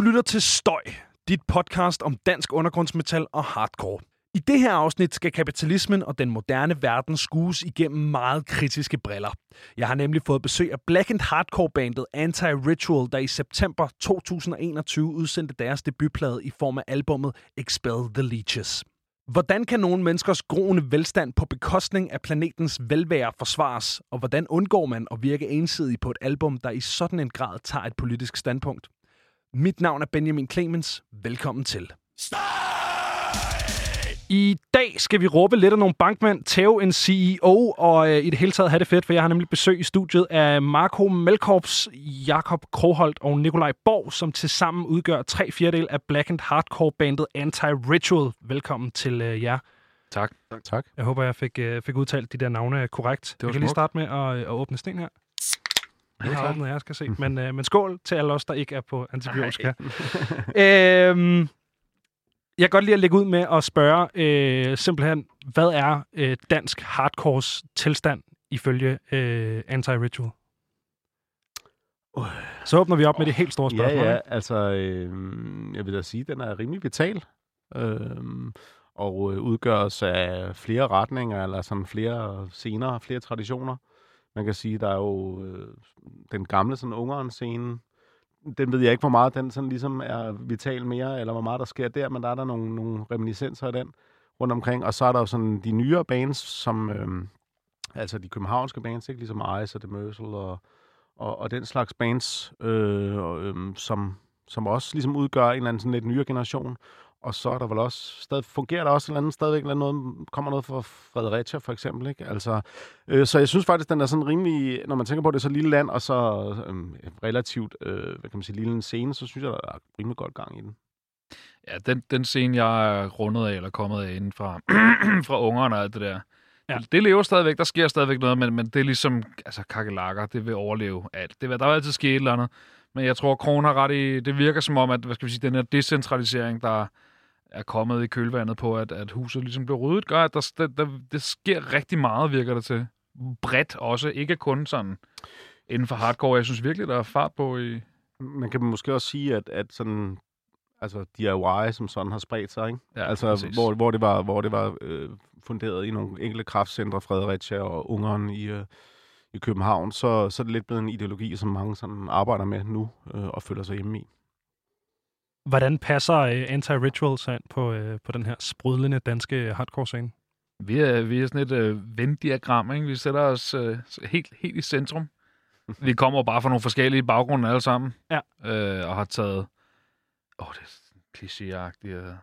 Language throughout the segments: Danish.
Du lytter til Støj, dit podcast om dansk undergrundsmetal og hardcore. I det her afsnit skal kapitalismen og den moderne verden skues igennem meget kritiske briller. Jeg har nemlig fået besøg af Black and Hardcore-bandet Anti-Ritual, der i september 2021 udsendte deres debutplade i form af albummet Expel the Leeches. Hvordan kan nogle menneskers groende velstand på bekostning af planetens velvære forsvares, og hvordan undgår man at virke ensidig på et album, der i sådan en grad tager et politisk standpunkt? Mit navn er Benjamin Clemens. Velkommen til. I dag skal vi råbe lidt af nogle bankmænd, tæve en CEO og øh, i det hele taget have det fedt, for jeg har nemlig besøg i studiet af Marco Melkorps, Jakob Kroholt og Nikolaj Borg, som tilsammen udgør tre fjerdedel af Black and Hardcore bandet Anti-Ritual. Velkommen til øh, jer. Tak. tak. tak. Jeg håber, jeg fik, øh, fik udtalt de der navne korrekt. Det var jeg kan lige starte med at, øh, at åbne sten her. Det er åbnet, jeg skal se. Men, øh, men skål til alle os, der ikke er på antibiotika. øhm, jeg kan godt lide at lægge ud med at spørge øh, simpelthen, hvad er øh, dansk hardcores tilstand ifølge øh, Anti-Ritual? Uh. Så åbner vi op uh. med det helt store spørgsmål. Ja, ja, altså, øh, jeg vil da sige, at den er rimelig vital. Øh, og øh, udgøres af flere retninger, eller sådan flere scener, flere traditioner. Man kan sige, der er jo øh, den gamle sådan ungeren scene, den ved jeg ikke, hvor meget den sådan ligesom er vital mere, eller hvor meget der sker der, men der er der nogle, nogle reminiscenser af den rundt omkring. Og så er der jo sådan de nyere bands, som, øh, altså de københavnske bands, ikke? ligesom Ice og The Mercil og, og, og den slags bands, øh, øh, som, som også ligesom udgør en eller anden sådan lidt nyere generation. Og så er der vel også, stadig, fungerer der også et eller andet stadigvæk, eller noget, kommer noget fra Fredericia for eksempel, ikke? Altså, øh, så jeg synes faktisk, den er sådan rimelig, når man tænker på det, så lille land, og så øh, relativt, øh, hvad kan man sige, lille en scene, så synes jeg, der er rimelig godt gang i den. Ja, den, den scene, jeg er rundet af, eller kommet af inden fra, fra ungerne og alt det der, Ja. Det, lever stadigvæk, der sker stadigvæk noget, men, men det er ligesom, altså kakelakker, det vil overleve alt. Det vil, der vil altid ske et eller andet, men jeg tror, Kron har ret i, det virker som om, at, hvad skal vi sige, den her decentralisering, der, er kommet i kølvandet på, at, at huset ligesom blev ryddet, gør, at der, der, der, det sker rigtig meget, virker det til. Bredt også, ikke kun sådan inden for hardcore. Jeg synes virkelig, der er fart på i... Man kan måske også sige, at, at sådan altså DIY som sådan har spredt sig, ikke? Ja, altså, hvor, hvor det var, hvor det var øh, funderet i nogle enkelte kraftcentre, Fredericia og Ungeren i, øh, i København, så, så er det lidt blevet en ideologi, som mange sådan arbejder med nu øh, og føler sig hjemme i. Hvordan passer uh, Anti-Ritual sig ind på, uh, på den her sprudlende danske hardcore-scene? Vi er, vi er sådan et uh, Venn-diagram, ikke? Vi sætter os uh, helt, helt i centrum. vi kommer bare fra nogle forskellige baggrunde alle sammen. Ja. Uh, og har taget... Åh, oh, det er klichéagtigt.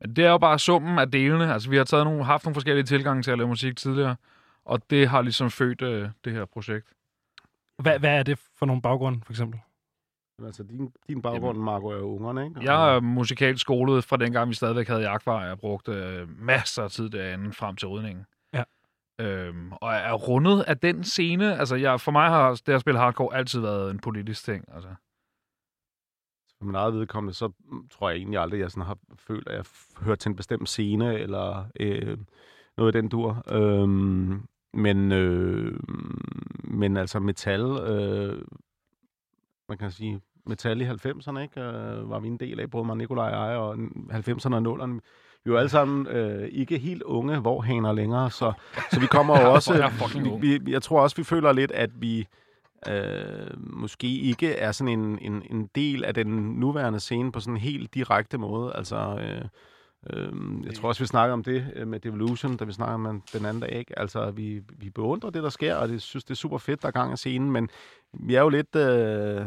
Men det er jo bare summen af delene. Altså, vi har taget nogle, haft nogle forskellige tilgange til at lave musik tidligere, og det har ligesom født uh, det her projekt. Hvad, hvad er det for nogle baggrunde, for eksempel? Altså, din, din baggrund, Marco, er jo ungerne, ikke? Jeg er musikalt skolet fra dengang, vi stadigvæk havde jagtvar. Jeg brugte øh, masser af tid derinde frem til rydningen. Ja. Øhm, og er rundet af den scene. Altså, jeg, for mig har det at spille hardcore altid været en politisk ting. Altså. For min eget vedkommende, så tror jeg egentlig aldrig, at jeg sådan har følt, at jeg hørt til en bestemt scene, eller øh, noget af den dur. Øhm, men, øh, men altså metal øh, man kan sige, metal i 90'erne, ikke? Øh, var vi en del af, både mig, Nikolaj og jeg, og 90'erne og 0'erne. Vi var alle sammen øh, ikke helt unge, hvor haner længere, så, så vi kommer jo også... vi, vi, jeg tror også, vi føler lidt, at vi øh, måske ikke er sådan en, en, en del af den nuværende scene på sådan en helt direkte måde. Altså, øh, øh, jeg tror også, vi snakker om det øh, med Devolution, da vi snakker om den anden dag. Ikke? Altså, vi, vi beundrer det, der sker, og det synes, det er super fedt, der er gang af scenen, men vi er jo lidt øh,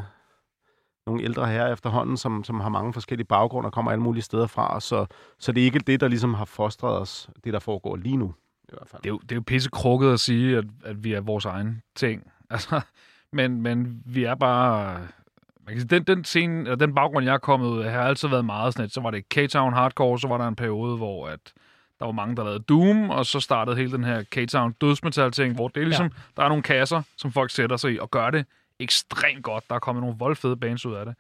nogle ældre herrer efterhånden, som, som har mange forskellige baggrunde og kommer alle mulige steder fra, så, så det er ikke det, der ligesom har fostret os, det der foregår lige nu. I hvert fald. Det, er jo, det er jo pisse krukket at sige, at, at vi er vores egen ting. Altså, men, men vi er bare... Man kan sige, den, den, scene, eller den baggrund, jeg er kommet ud af, har altid været meget sådan et, så var det K-Town Hardcore, så var der en periode, hvor at der var mange, der lavede Doom, og så startede hele den her K-Town dødsmetal-ting, hvor det er ligesom, ja. der er nogle kasser, som folk sætter sig i og gør det ekstremt godt. Der er kommet nogle voldfede bands ud af det.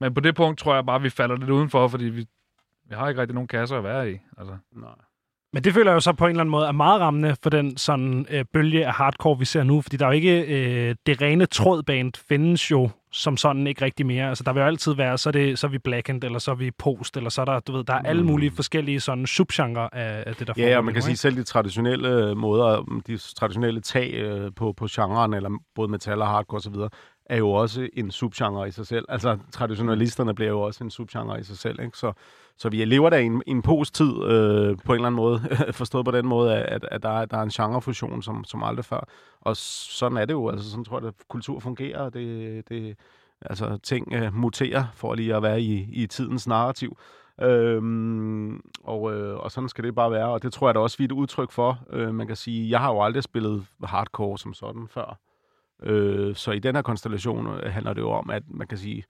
Men på det punkt tror jeg bare, at vi falder lidt udenfor, fordi vi, vi har ikke rigtig nogen kasser at være i. Altså. Nej. Men det føler jeg jo så på en eller anden måde er meget rammende for den sådan øh, bølge af hardcore, vi ser nu. Fordi der er jo ikke... Øh, det rene trådband findes jo som sådan ikke rigtig mere. Altså, der vil jo altid være, så er, det, så er vi blackened, eller så er vi post, eller så er der, du ved, der er alle Mm. mulige forskellige sådan subgenre af, af det, der Ja, og man kan sige selv de traditionelle måder, de traditionelle tag øh, på, på genren, eller både metal og hardcore osv., er jo også en subgenre i sig selv. Altså, traditionalisterne bliver jo også en subgenre i sig selv, ikke? Så, så vi lever der i en, i en post-tid, øh, på en eller anden måde, forstået på den måde, at, at der, er, der er en genrefusion, som, som aldrig før. Og sådan er det jo, altså sådan tror jeg, at kultur fungerer, og det, det, altså ting øh, muterer for lige at være i, i tidens narrativ. Øhm, og, øh, og sådan skal det bare være, og det tror jeg da også, vi er et udtryk for. Øh, man kan sige, jeg har jo aldrig spillet hardcore som sådan før. Øh, så i den her konstellation øh, handler det jo om, at man kan sige,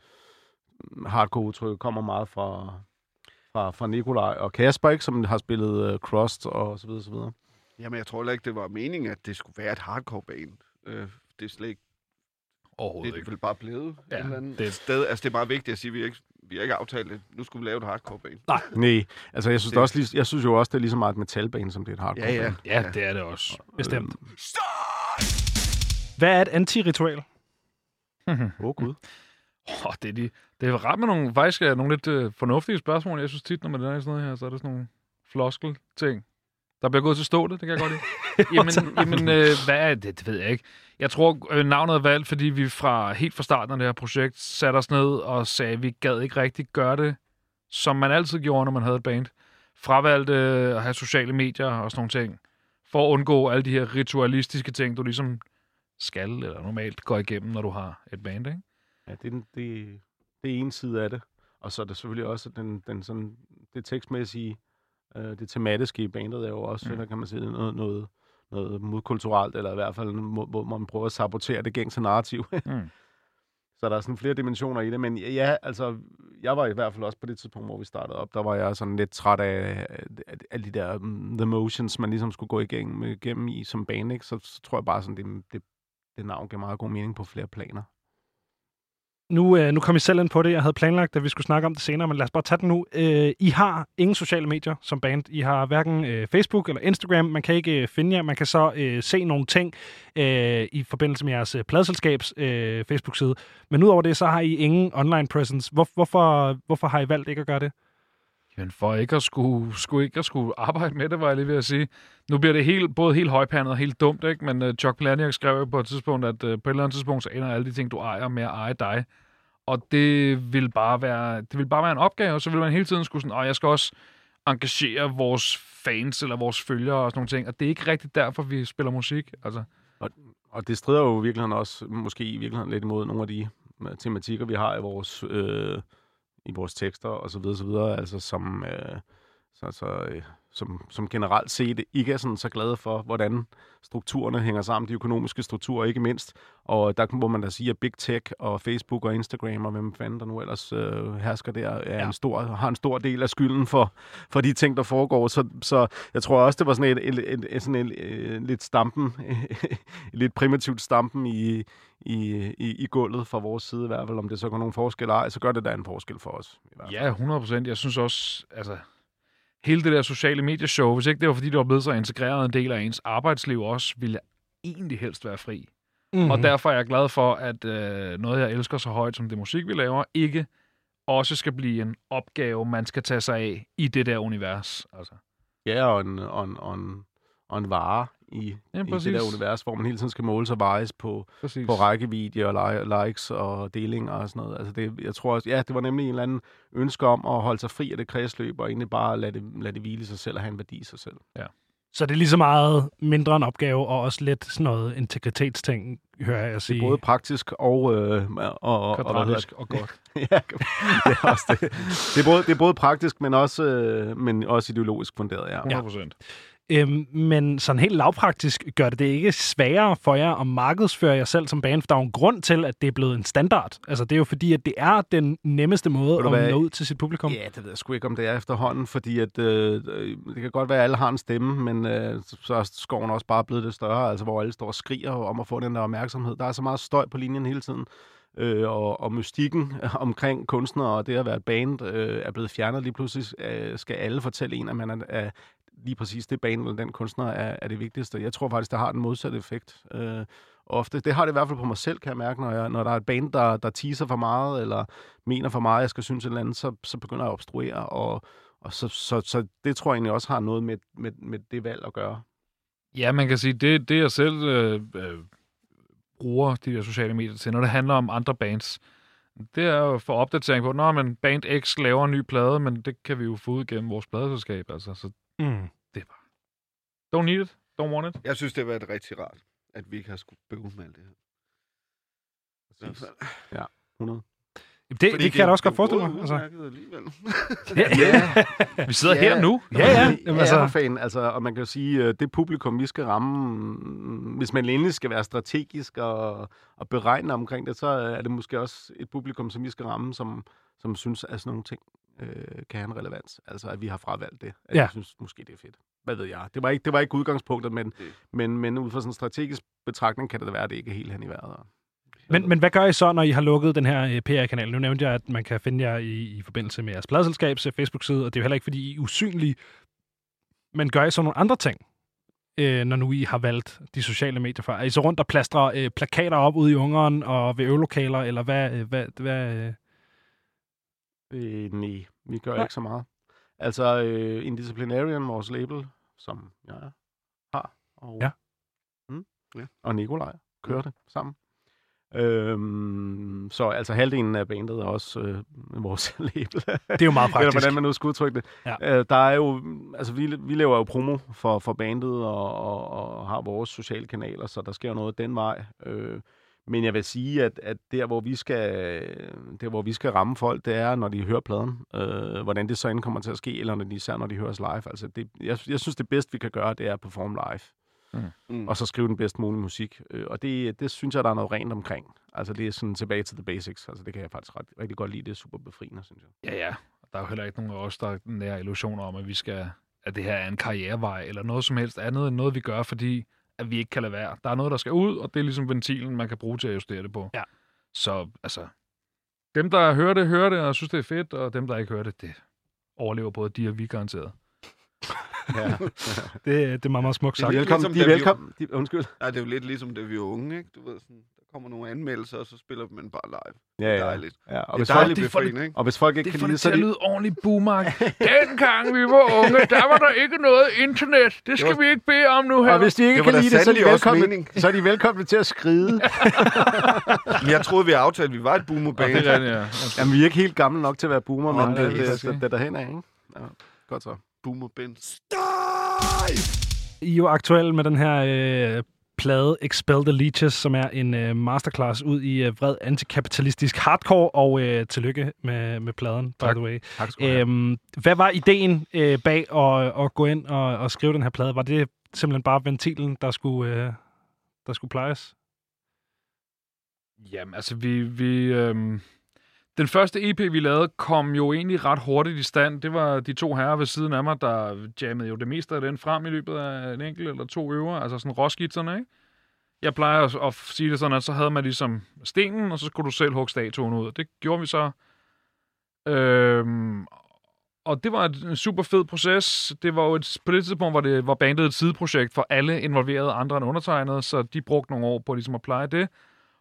hardcore-udtryk kommer meget fra, fra, fra Nikolaj og Kasper, ikke, som har spillet øh, Crust og så videre, så videre. Jamen, jeg tror heller ikke, det var meningen, at det skulle være et hardcore-band. Øh, det er slet ikke, Overhovedet det er vel bare blevet Ja, et eller andet det- sted. Altså, det er meget vigtigt at sige, at vi, ikke, vi har ikke aftalt det. Nu skulle vi lave et hardcore-band. Nej, altså jeg synes, det... Også, lige- jeg synes jo også, det er lige så meget et metalband, som det er et hardcore Ja, ja. Ja, det er det også. Bestemt. Hvad er et antiritual? Åh, oh, gud. Oh, det, er de, det er ret med nogle, faktisk er nogle lidt øh, fornuftige spørgsmål. Jeg synes tit, når man er i sådan noget her, så er der sådan nogle floskel-ting. Der bliver gået til stå det, det kan jeg godt lide. jamen, jamen øh, hvad er det? Det ved jeg ikke. Jeg tror, øh, navnet er valgt, fordi vi fra helt fra starten af det her projekt satte os ned og sagde, at vi gad ikke rigtig gøre det, som man altid gjorde, når man havde et band. Fravalgte øh, at have sociale medier og sådan nogle ting, for at undgå alle de her ritualistiske ting, du ligesom skal eller normalt går igennem, når du har et band, ikke? Ja, det er, den, det, det er en side af det. Og så er der selvfølgelig også den, den sådan, det tekstmæssige, øh, det tematiske i bandet er jo også, Mm. der kan man sige, noget, noget, noget modkulturelt, eller i hvert fald, hvor, hvor man prøver at sabotere det gængse narrativ. Mm. så der er sådan flere dimensioner i det. Men ja, altså, jeg var i hvert fald også på det tidspunkt, hvor vi startede op, der var jeg sådan lidt træt af, af, af de der um, the motions, man ligesom skulle gå igennem, igennem i som band, ikke? Så, så tror jeg bare sådan, det, det, det navn giver meget god mening på flere planer. Nu, øh, nu kom I selv ind på det. Jeg havde planlagt, at vi skulle snakke om det senere, men lad os bare tage det nu. Øh, I har ingen sociale medier som band. I har hverken øh, Facebook eller Instagram. Man kan ikke øh, finde jer. Man kan så øh, se nogle ting øh, i forbindelse med jeres øh, pladselskabs øh, Facebook-side. Men udover det, så har I ingen online presence. Hvor, hvorfor, hvorfor har I valgt ikke at gøre det? Jamen for ikke at skulle, skulle, ikke at skulle arbejde med det, var jeg lige ved at sige. Nu bliver det helt, både helt højpandet og helt dumt, ikke? men uh, Chuck Palahniuk skrev jo på et tidspunkt, at uh, på et eller andet tidspunkt, så ender alle de ting, du ejer med at eje dig. Og det vil bare være, det vil bare være en opgave, og så vil man hele tiden skulle sådan, og jeg skal også engagere vores fans eller vores følgere og sådan nogle ting. Og det er ikke rigtigt derfor, vi spiller musik. Altså, Og det strider jo virkelig også, måske i virkeligheden lidt imod nogle af de øh, tematikker, vi har i vores, øh, i vores tekster og så videre, så videre, altså som, øh, så, så, øh, som, som generelt set ikke er sådan så glade for, hvordan strukturerne hænger sammen, de økonomiske strukturer ikke mindst. Og der må man da sige, at Big Tech og Facebook og Instagram og hvem fanden der nu ellers øh, hersker der, er Ja. en stor, har en stor del af skylden for, for de ting, der foregår. Så, så jeg tror også, det var sådan et, et, et, et, sådan en, øh, lidt stampen, lidt primitivt stampen i, i, i, i gulvet fra vores side i hvert fald. Om det så gør nogen forskel eller ej, så gør det da en forskel for os. I hvert fald. ja, 100 procent. Jeg synes også, altså, hele det der sociale medieshow, hvis ikke det var, fordi det var blevet så integreret en del af ens arbejdsliv også, ville jeg egentlig helst være fri. Mm-hmm. Mm. Og derfor er jeg glad for, at øh, noget, jeg elsker så højt som det musik, vi laver, ikke også skal blive en opgave, man skal tage sig af i det der univers. Altså. Ja, og en, og en, og en, og en vare i, Ja, i det der univers, hvor man hele tiden skal måle sig vejes på, Præcis. på rækkevidde og li- likes og delinger og sådan noget. Altså det, jeg tror også, ja, det var nemlig en eller anden ønske om at holde sig fri af det kredsløb, og egentlig bare lade det, lade det hvile sig selv og have en værdi i sig selv. Så det er lige så meget mindre en opgave, og også lidt sådan noget integritetsting, hører jeg Det sige. er både praktisk og... Øh, og, og, og Kvadratisk og godt. det? ja, det er også det. Det er både, det er både praktisk, men også, øh, men også ideologisk funderet, ja. 100 procent. Øhm, men sådan helt lavpraktisk gør det det ikke sværere for jer at markedsføre jer selv som band, for der er jo en grund til, at det er blevet en standard. Altså det er jo fordi, at det er den nemmeste måde at hvad? nå ud til sit publikum. Ja, det ved jeg sgu ikke, om det er efterhånden, fordi at, øh, øh, det kan godt være, at alle har en stemme, men øh, så- er skoven også bare blevet det større, altså hvor alle står og skriger om at få den der opmærksomhed. Der er så meget støj på linjen hele tiden, øh, og, og mystikken omkring kunstnere og det at være et band øh, er blevet fjernet lige pludselig. Øh, skal alle fortælle en, at man er lige præcis det banen eller den kunstner er, er det vigtigste. Jeg tror faktisk, det har den modsatte effekt. Øh, ofte. Det har det i hvert fald på mig selv, kan jeg mærke, når, jeg, når der er et band, der, der teaser for meget, eller mener for meget, jeg skal synes et eller andet, så, så begynder jeg at obstruere, og, og så, så, så det tror jeg egentlig også har noget med, med, med det valg at gøre. Ja, man kan sige, det, det jeg selv øh, øh, bruger de der sociale medier til, når det handler om andre bands, det er jo for opdatering på, når man band X laver en ny plade, men det kan vi jo få ud gennem vores pladeselskab, altså, så Mm. det er bare... Don't need it, don't want it. Jeg synes, det har været rigtig rart, at vi ikke har skulle bøve med alt det her. I hvert fald. 100. Det, Fordi det kan jeg da også er godt forestille mig. Altså. alligevel. Ja. Vi sidder Ja. her nu. ja, ja. Jamen, Ja, altså, fan. Altså, og man kan jo sige, at det publikum, vi skal ramme, mm, hvis man endelig skal være strategisk og, og beregne omkring det, så er det måske også et publikum, som vi skal ramme, som, som synes, at sådan nogle ting øh, kan have en relevans. Altså, at vi har fravalgt det. At Ja. Jeg synes måske, det er fedt. Hvad ved jeg? Det var ikke, det var ikke udgangspunktet, men, men, men ud fra sådan en strategisk betragtning, kan det da være, at det ikke er helt hen i vejret. Men, men hvad gør I så, når I har lukket den her øh, PR-kanal? Nu nævnte jeg, at man kan finde jer i, i forbindelse med jeres pladselskabs øh, Facebook-side, og det er jo heller ikke, fordi I er usynlige. Men gør I så nogle andre ting, øh, når nu I har valgt de sociale medier for? Er I så rundt og plastrer øh, plakater op ude i Ungeren og ved øvelokaler, eller hvad? Øh, hvad, hvad øh? Øh, nej, vi gør Nej. ikke så meget. Altså, øh, Indisciplinarian, vores label, som jeg har, og, Ja. Mm, Ja. og Nikolaj kører det sammen. Øhm, så altså halvdelen af bandet er også øh, vores label. Det er jo meget Eller praktisk. hvordan man nu skal udtrykke det. Ja. Øh, der er jo, altså vi, vi laver jo promo for, for bandet og, og, og har vores sociale kanaler, så der sker jo noget den vej. Øh, men jeg vil sige, at, at der, hvor vi skal, der, hvor vi skal ramme folk, det er, når de hører pladen. Øh, hvordan det så end kommer til at ske, eller når de, især når de hører os live. Altså det, jeg, jeg synes, det bedste, vi kan gøre, det er at performe live. Mm. Og så skrive den bedst mulige musik. Øh, og det, det synes jeg, der er noget rent omkring. Altså det er sådan tilbage til the basics. Altså det kan jeg faktisk ret, rigtig godt lide. Det er super befriende, synes jeg. Ja, ja. Der er jo heller ikke nogen af os, der nærer illusioner om, at vi skal at det her er en karrierevej, eller noget som helst andet end noget, vi gør, fordi at vi ikke kan lade være. Der er noget, der skal ud, og det er ligesom ventilen, man kan bruge til at justere det på. Ja. Så altså, dem, der hører det, hører det, og synes, det er fedt, og dem, der ikke hører det, det overlever både de og vi garanteret. Ja. Det, det er meget, meget smukt Det er sagt. lidt velkommen. ligesom, de er velkommen. De, undskyld. Ja, det er jo lidt ligesom, da vi var unge, ikke? Du ved, sådan, kommer nogle anmeldelser, og så spiller man bare live. Ja, Det er ja. dejligt. ja. Og, Det er hvis folk, dejligt det får det- befriende, ikke? og hvis folk ikke Det kan får lide det det, så til er at de, lyde ordentligt boomerang. Dengang vi var unge, der var der ikke noget internet. Det skal Det var- vi ikke bede om nu her. og hvis de ikke Det kan lide det, så er, de velkomne, så er de velkomne til at skride. Men jeg troede, vi aftalte, at vi var et Ja, boomerband. det er ja. Undskyld. Jamen, vi er ikke helt gamle nok til at være boomer, men det er det, det, det, det, er derhen af, ikke? Ja, godt så. Boomerband. I er jo aktuelle med den her øh, plade Expel the Leeches, som er en øh, masterclass ud i øh, vred antikapitalistisk hardcore, og øh, tillykke med, med pladen, by Tak. the way. Tak skal du have. Øhm, hvad var ideen øh, bag at, at gå ind og, og skrive den her plade? Var det simpelthen bare ventilen, der skulle, øh, der skulle plejes? Jamen, altså, vi... vi øhm... Den første EP, vi lavede, kom jo egentlig ret hurtigt i stand. Det var de to herrer ved siden af mig, der jammede jo det meste af den frem i løbet af en enkelt eller to øver. Altså sådan råskitzerne, ikke? Jeg plejer at, at sige det sådan, at så havde man ligesom stenen, og så skulle du selv hugge statuen ud. Det gjorde vi så. Øhm, og det var en super fed proces. Det var jo et, på det tidspunkt, hvor det var bandet et sideprojekt for alle involverede andre end undertegnede, så de brugte nogle år på ligesom at pleje det.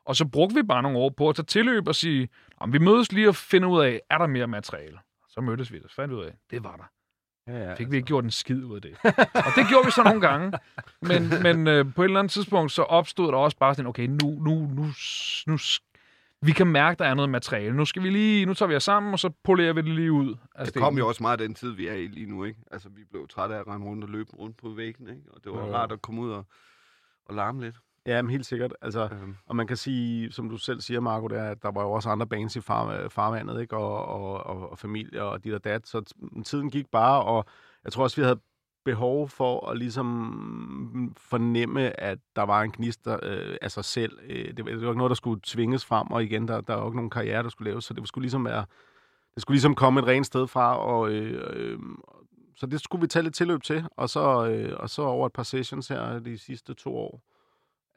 Og så brugte vi bare nogle år på at tage tilløb og sige, "Jamen, vi mødes lige og finde ud af, er der mere materiale? Så mødtes vi, og så fandt vi ud af, det var der. Ja, ja, Fik vi ikke gjort en skid ud af det. og det gjorde vi så nogle gange. Men, men øh, på et eller andet tidspunkt, så opstod der også bare sådan, okay, nu, nu, nu, nu, vi kan mærke, der er noget materiale. Nu skal vi lige, nu tager vi os sammen, og så polerer vi det lige ud. af Det kom jo også meget af den tid, vi er i lige nu, ikke? Altså, vi blev trætte af at rende rundt og løbe rundt på væggen, ikke? Og det var Jo. rart at komme ud og, og larme lidt. Ja, men helt sikkert. Altså, Øhm, og man kan sige, som du selv siger, Marco, er, at der var jo også andre bands i far, farvandet, ikke? Og, og, og, og familie og dit og dat. Så tiden gik bare, og jeg tror også, vi havde behov for at ligesom fornemme, at der var en gnist der, øh, af sig selv. Øh, det, var, det var ikke noget, der skulle tvinges frem, og igen, der, der var ikke nogen karriere, der skulle laves, så det skulle ligesom være, det skulle ligesom komme et rent sted fra, og øh, øh, så det skulle vi tage lidt tilløb til, og så, øh, og så over et par sessions her de sidste to år,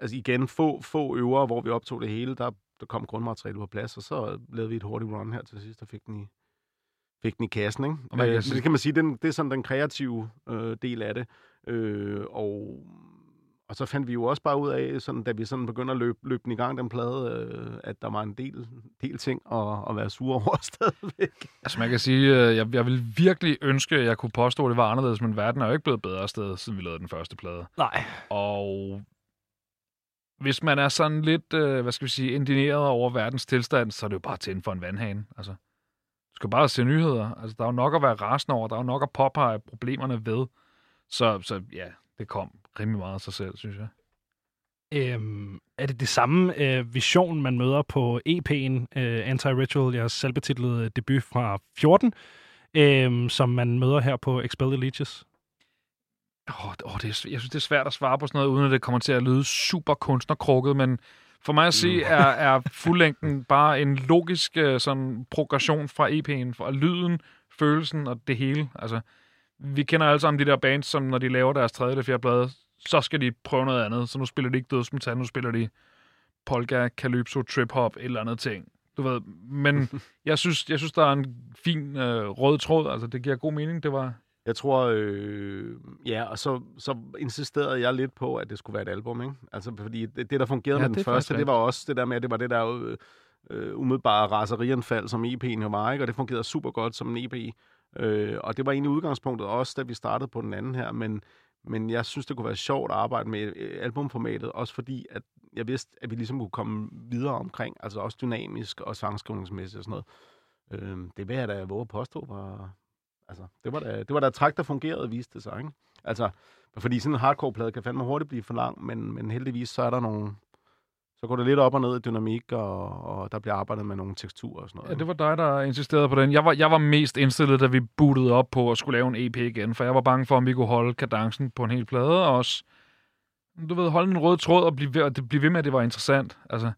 altså igen, få, få øver, hvor vi optog det hele, der, der kom grundmateriale på plads, og så lavede vi et hurtigt run her til sidst, og fik den i, fik den i kassen, ikke? Og man kan Øh, det kan man sige, den, det er sådan den kreative øh, del af det. Øh, og, og så fandt vi jo også bare ud af, sådan, da vi sådan begyndte at løbe, løbe den i gang, den plade, øh, at der var en del, del ting at, at være sur over stadigvæk. Altså man kan sige, øh, jeg, jeg vil virkelig ønske, at jeg kunne påstå, at det var anderledes, men verden er jo ikke blevet bedre sted, siden vi lavede den første plade. Nej. Og hvis man er sådan lidt, øh, hvad skal vi sige, indineret over verdens tilstand, så er det jo bare at tænde for en vandhane. Altså, du skal bare se nyheder. Altså, der er jo nok at være rasende over. Der er jo nok at påpege problemerne ved. Så, så ja, det kom rimelig meget af sig selv, synes jeg. Øhm, er det det samme øh, vision, man møder på EP'en, øh, Anti-Ritual, jeres selvbetitlede debut fra 14, øh, som man møder her på Expel Leeches? Åh, oh, oh, det er, jeg synes, det er svært at svare på sådan noget, uden at det kommer til at lyde super kunstnerkrukket, men for mig at sige, er, er fuldlængden bare en logisk øh, sådan, progression fra EP'en, fra lyden, følelsen og det hele. Altså, vi kender alle sammen de der bands, som når de laver deres tredje eller fjerde plade, så skal de prøve noget andet. Så nu spiller de ikke dødsmetal, nu spiller de polka, calypso, trip-hop, et eller andet ting. Du ved, men jeg synes, jeg synes der er en fin øh, rød tråd. Altså, det giver god mening. Det var, Jeg tror, øh, ja, og så, så insisterede jeg lidt på, at det skulle være et album, ikke? Altså, fordi det, det der fungerede Ja, med den første, det var også det der med, at det var det der øh, øh, umiddelbare raserianfald, som EP'en jo var, ikke? Og det fungerede super godt som en EP. Øh, og det var egentlig udgangspunktet også, da vi startede på den anden her, men, men jeg synes, det kunne være sjovt at arbejde med øh, albumformatet, også fordi, at jeg vidste, at vi ligesom kunne komme videre omkring, altså også dynamisk og sangskrivningsmæssigt og sådan noget. Øh, det vil jeg da våge at påstå var, Altså, det var da, det var da træk, der fungerede, viste det sig, ikke? Altså, fordi sådan en hardcore-plade kan fandme hurtigt blive for lang, men, men heldigvis så er der nogle... Så går det lidt op og ned i dynamik, og, og der bliver arbejdet med nogle teksturer og sådan noget. Ja, det var dig, der insisterede på den. Jeg var, jeg var mest indstillet, da vi bootede op på at skulle lave en EP igen, for jeg var bange for, om vi kunne holde kadencen på en hel plade, og også, du ved, holde en rød tråd og blive ved, og det, blive ved med, at det var interessant. Altså,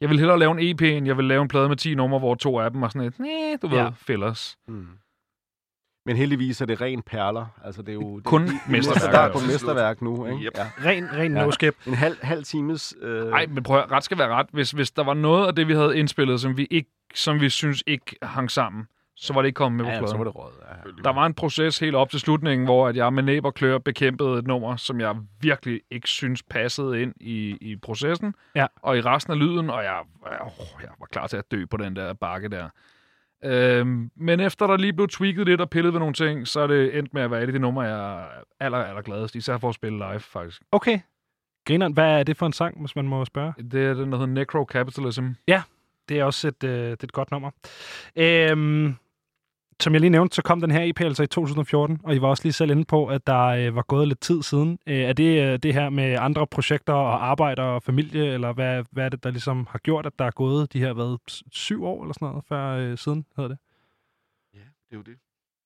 jeg vil hellere lave en EP, end jeg vil lave en plade med 10 numre, hvor to af dem var sådan et, nej, du ved, ja. fillers. Mm. Men heldigvis er det ren perler. Altså, det er jo... Kun det, det, mesterværker, Der er på mesterværk nu, ikke? Yep. Ja. Ren, ren Ja. no skip. En halv, halv times... Øh, Nej, men prøv at, ret skal være ret. Hvis, hvis der var noget af det, vi havde indspillet, som vi, ikke, som vi synes ikke hang sammen, så var det ikke kommet med på ja, pladen. så var det råd. Ja. Der var en proces helt op til slutningen, hvor at jeg med næb og klør bekæmpede et nummer, som jeg virkelig ikke synes passede ind i, i processen. Ja. Og i resten af lyden, og jeg, jeg, jeg var klar til at dø på den der bakke der. Øhm, men efter der lige blev tweaked lidt og pillet ved nogle ting, så er det endt med at være et af de numre, jeg er aller, aller gladest. Især for at spille live, faktisk. Okay. Grineren, hvad er det for en sang, hvis man må spørge? Det er den, der hedder Necro Capitalism. Det er også et, øh, det er et godt nummer. Øhm, som jeg lige nævnte, så kom den her EP altså i 2014, og I var også lige selv inde på, at der øh, var gået lidt tid siden. Øh, er det øh, det her med andre projekter og arbejde og familie, eller hvad, hvad er det, der ligesom har gjort, at der er gået de her hvad, syv år eller sådan noget før øh, siden, hedder det? Ja, det er jo det.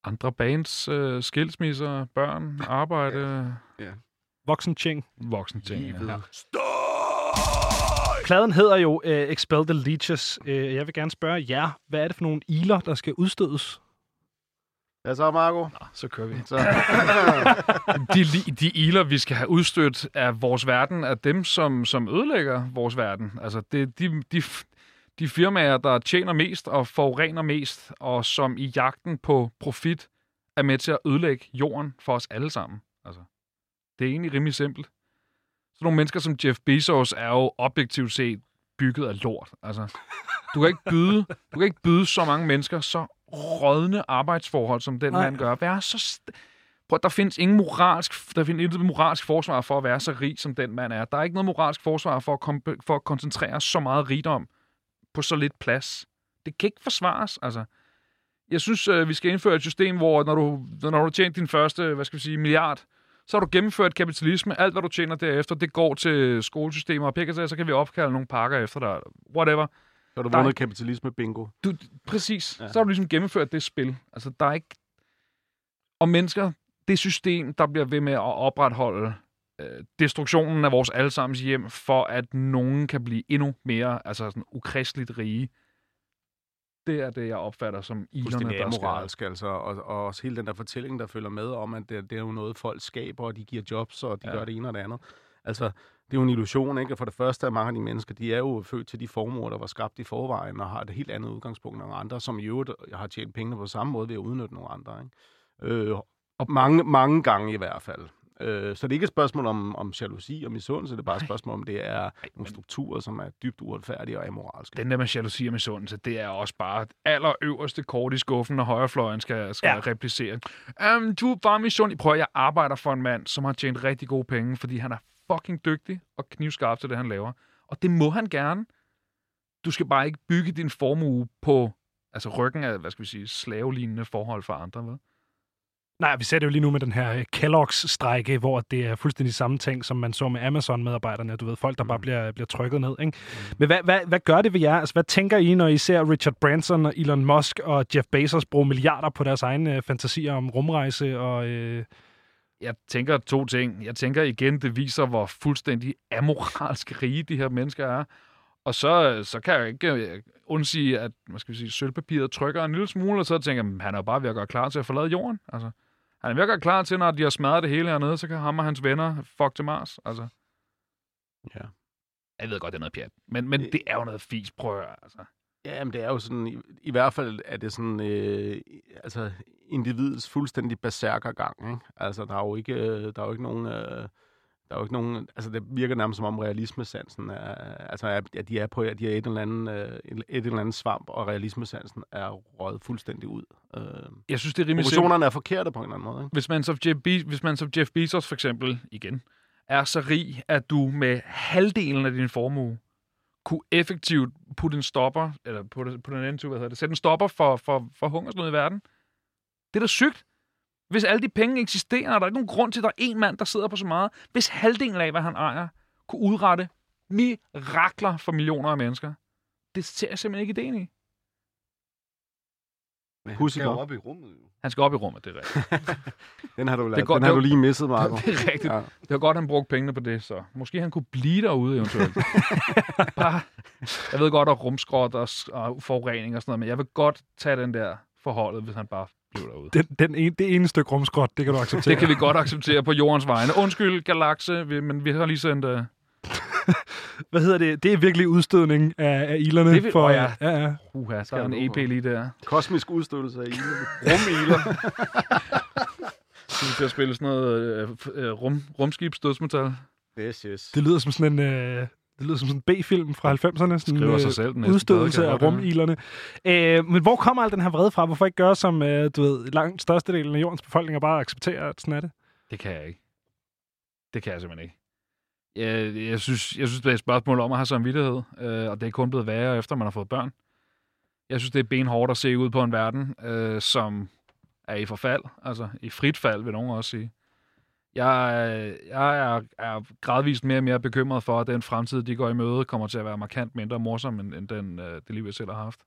Andre bands, øh, skilsmisser, børn, arbejde, Voksen Ching. voksne ting. Livet. Ja. Pladen hedder jo uh, Expel the Leeches. Uh, jeg vil gerne spørge jer, hvad er det for nogle iler, der skal udstødes? Hvad så, Marco? Så kører vi. Så, de, de iler, vi skal have udstødt af vores verden, er dem, som, som ødelægger vores verden. Altså, det, de, de, de firmaer, der tjener mest og forurener mest, og som i jagten på profit er med til at ødelægge jorden for os alle sammen. Altså, det er egentlig rimelig simpelt. Så nogle mennesker som Jeff Bezos er jo objektivt set bygget af lort. Altså, du kan ikke byde, du kan ikke byde så mange mennesker så rådne arbejdsforhold, som den Nej. mand gør. Være så st- Prøv, der findes ingen moralsk, der findes intet moralsk forsvar for at være så rig, som den mand er. Der er ikke noget moralsk forsvar for at, kom, for at koncentrere så meget rigdom på så lidt plads. Det kan ikke forsvares, altså. Jeg synes, øh, vi skal indføre et system, hvor når du, når du tjent din første, hvad skal vi sige, milliard, så har du gennemført kapitalisme. Alt, hvad du tjener derefter, det går til skolesystemer og Pegasus, så kan vi opkalde nogle pakker efter dig. Whatever. Så har du vundet kapitalisme bingo. Du, præcis. Ja. Så har du ligesom gennemført det spil. Altså, der er ikke... Og mennesker, det system, der bliver ved med at opretholde øh, destruktionen af vores allesammens hjem, for at nogen kan blive endnu mere altså sådan ukristeligt rige. Det er det, jeg opfatter som ilerne, der skal... amoralsk, altså. Og, og også hele den der fortælling, der følger med om, at det, det er jo noget, folk skaber, og de giver jobs, og de ja. gør det ene og det andet. Altså, det er jo en illusion, ikke? Og for det første er mange af de mennesker, de er jo født til de formuer, der var skabt i forvejen, og har et helt andet udgangspunkt end andre, som i øvrigt har tjent pengene på samme måde ved at udnytte nogle andre, ikke? Øh, og mange, mange gange i hvert fald. Øh, så det er ikke et spørgsmål om, om jalousi og misundelse, det er bare et spørgsmål om, det er nogle strukturer, som er dybt uretfærdige og amoralske. Den der med jalousi og misundelse, det er også bare allerøverste kort i skuffen, når højrefløjen skal, skal ja. Ja. replicere. Um, du er bare misundelig. Prøv at jeg arbejder for en mand, som har tjent rigtig gode penge, fordi han er fucking dygtig og knivskarp til det, han laver. Og det må han gerne. Du skal bare ikke bygge din formue på altså ryggen af, hvad skal vi sige, slavelignende forhold for andre, vel? Nej, vi ser det jo lige nu med den her øh, Kellogg's-strække, hvor det er fuldstændig samme ting, som man så med Amazon-medarbejderne. Du ved, folk, der bare bliver, bliver trykket ned. Ikke? Men hvad, hvad, hvad gør det ved jer? Altså, hvad tænker I, når I ser Richard Branson og Elon Musk og Jeff Bezos bruge milliarder på deres egne øh, fantasier om rumrejse og... Øh, Jeg tænker to ting. Jeg tænker igen, det viser, hvor fuldstændig amoralsk rige de her mennesker er. Og så, så kan jeg ikke øh, undsige, at hvad skal sige, sølvpapiret trykker en lille smule, og så tænker jeg, "Men han er jo bare ved at gøre klar til at forlade jorden. Altså, han er ved at gøre klar til, når de har smadret det hele hernede, så kan ham og hans venner fuck til Mars. Altså, Ja. jeg ved godt, det er noget pjat. Men, men Det- det er jo noget fis, prøv at høre, altså. Ja, men det er jo sådan, i, i hvert fald er det sådan, øh, altså individets fuldstændig berserkergang, ikke? Altså, der er jo ikke, øh, der er jo ikke nogen, øh, der er jo ikke nogen, altså det virker nærmest som om realismesansen er, altså at de er på, at de er et eller andet, øh, et eller andet svamp, og realismesansen er røget fuldstændig ud. Øh, Jeg synes, det er rimelig proportionerne er forkerte på en eller anden måde, ikke? Hvis man, som Jeff Be- hvis man som Jeff Bezos for eksempel, igen, er så rig, at du med halvdelen af din formue kunne effektivt putte en stopper, eller putte, putte en end til, hvad hedder det, sætte en stopper for, for, for hungersnød i verden. Det er da sygt. Hvis alle de penge eksisterer, er der ikke nogen grund til, at der er en mand, der sidder på så meget. Hvis halvdelen af, hvad han ejer, kunne udrette mirakler for millioner af mennesker. Det ser jeg simpelthen ikke ideen i. Men han Pussy skal jo op i rummet, jo. Han skal op i rummet, det er rigtigt. Den har du, Det det går- den har du lige misset, Marco. det er rigtigt. Ja. Det var godt, han brugte pengene på det, så måske han kunne blive derude eventuelt. Bare, jeg ved godt, at rumskrot og, og forurening og sådan noget, men jeg vil godt tage den der forholdet, hvis han bare blev derude. den, den ene, det ene stykke rumskrot, det kan du acceptere. Det kan vi godt acceptere på jordens vegne. Undskyld, galakse, men vi har lige sendt... Uh, Hvad hedder det? Det er virkelig udstødning af, af ilerne. Det vil- for, åh ja. ja, ja. uha, Skal der er en EP lige der. Kosmisk udstødelse af ilden. Rumiler. Så vi skal spille sådan noget uh, uh, rum, rumskibs dødsmetal. Yes, yes. Det lyder som sådan en... Øh, det lyder som sådan en B-film fra 90'erne. Sådan, Skriver øh, sig selv den udstødelse af rumilerne. Øh, men hvor kommer al den her vrede fra? Hvorfor ikke gøre som, øh, du ved, langt størstedelen af jordens befolkning og bare acceptere, at sådan er det? Det kan jeg ikke. Det kan jeg simpelthen ikke. Jeg, jeg, synes, jeg synes, det er et spørgsmål om at have samvittighed, øh, og det er kun blevet værre, efter man har fået børn. Jeg synes, det er benhårdt at se ud på en verden, øh, som er i forfald, altså i frit fald, vil nogen også sige. Jeg, jeg er, er gradvist mere og mere bekymret for, at den fremtid, de går i møde, kommer til at være markant mindre morsom, end, end den, øh, det liv, jeg selv har haft.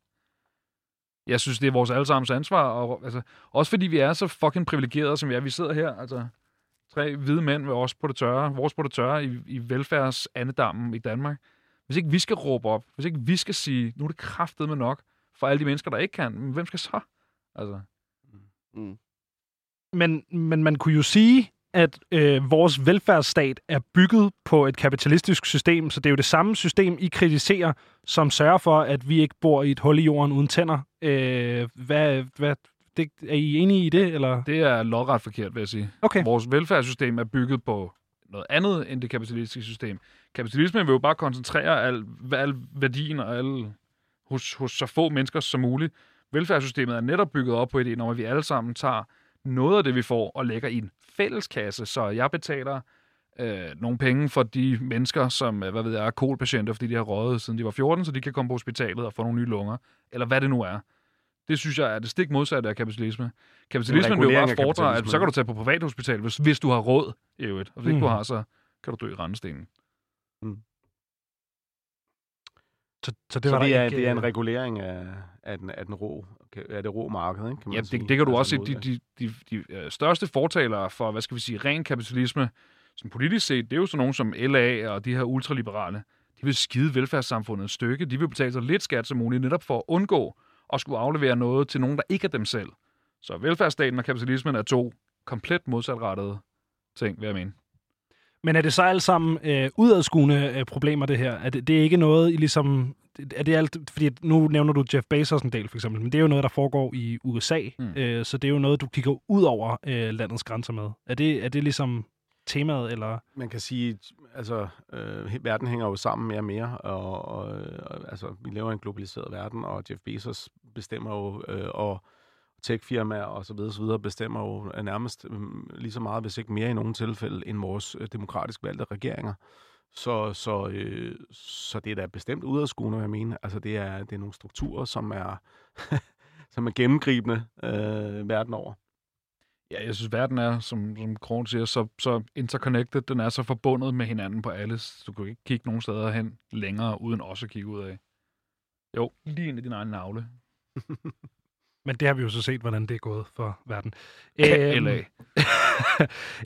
Jeg synes, det er vores allesammens ansvar, og, altså, også fordi vi er så fucking privilegerede, som vi er. Vi sidder her, altså tre hvide mænd ved os på det tørre, vores på det tørre i, i velfærdsandedammen i Danmark. Hvis ikke vi skal råbe op, hvis ikke vi skal sige, nu er det kraftet med nok for alle de mennesker, der ikke kan, men hvem skal så? Altså, Mm. Men, men man kunne jo sige, at øh, vores velfærdsstat er bygget på et kapitalistisk system, så det er jo det samme system, I kritiserer, som sørger for, at vi ikke bor i et hul i jorden uden tænder. Øh, hvad, hvad, det, er I enige i det, eller? det er lodret forkert, vil jeg sige. Okay. Vores velfærdssystem er bygget på noget andet end det kapitalistiske system. Kapitalismen vil jo bare koncentrere al, al værdien og al, hos, hos så få mennesker som muligt. Velfærdssystemet er netop bygget op på ideen om, at vi alle sammen tager noget af det, vi får, og lægger i en fælleskasse, så jeg betaler øh, nogle penge for de mennesker, som øh, hvad ved jeg, er kolpatienter, fordi de har røget siden de var 14, så de kan komme på hospitalet og få nogle nye lunger, eller hvad det nu er. Det synes jeg er det stik modsatte af kapitalisme. Kapitalismen vil jo bare fordre, at så kan du tage på privathospital, hvis, hvis du har råd i øvrigt. Og hvis ikke Mm. du har, så kan du dø i rendestenen. Så, så Det, så var det er, ikke, det er en øh, regulering af, af, den, af den rå, af det rå marked, ikke? Kan man Ja, sige. det, det kan du Altså også se. De, de, de, de øh, største fortalere for, hvad skal vi sige, ren kapitalisme, som politisk set, det er jo sådan nogen som LA og de her ultraliberale. De vil skide velfærdssamfundet et stykke. De vil betale så lidt skat som muligt, netop for at undgå at skulle aflevere noget til nogen, der ikke er dem selv. Så velfærdsstaten og kapitalismen er to komplet modsatrettede ting, vil jeg mene. Men er det så alle sammen øh, udadskuende øh, problemer, det her? Er det, det er ikke noget, I ligesom... Er det alt, fordi nu nævner du Jeff Bezos en del, for eksempel, men det er jo noget, der foregår i USA, mm. øh, så det er jo noget, du kigger ud over øh, landets grænser med. Er det, er det ligesom temaet, eller... Man kan sige, altså, øh, verden hænger jo sammen mere og mere, og, og, og altså, vi lever i en globaliseret verden, og Jeff Bezos bestemmer jo, øh, og tech-firmaer og så videre, så videre bestemmer jo øh, nærmest øh, lige så meget, hvis ikke mere i nogle tilfælde, end vores øh, demokratisk valgte regeringer. Så, så, øh, så det er da bestemt udadskuende, hvad jeg mener. Altså, det er, det er nogle strukturer, som er, som er gennemgribende øh, verden over. Ja, jeg synes, verden er, som, som Kron siger, så, så interconnected. Den er så forbundet med hinanden på alle. Du kan ikke kigge nogen steder hen længere, uden også at kigge ud af. Jo, lige ind i din egen navle. Men det har vi jo så set, hvordan det er gået for verden. LA.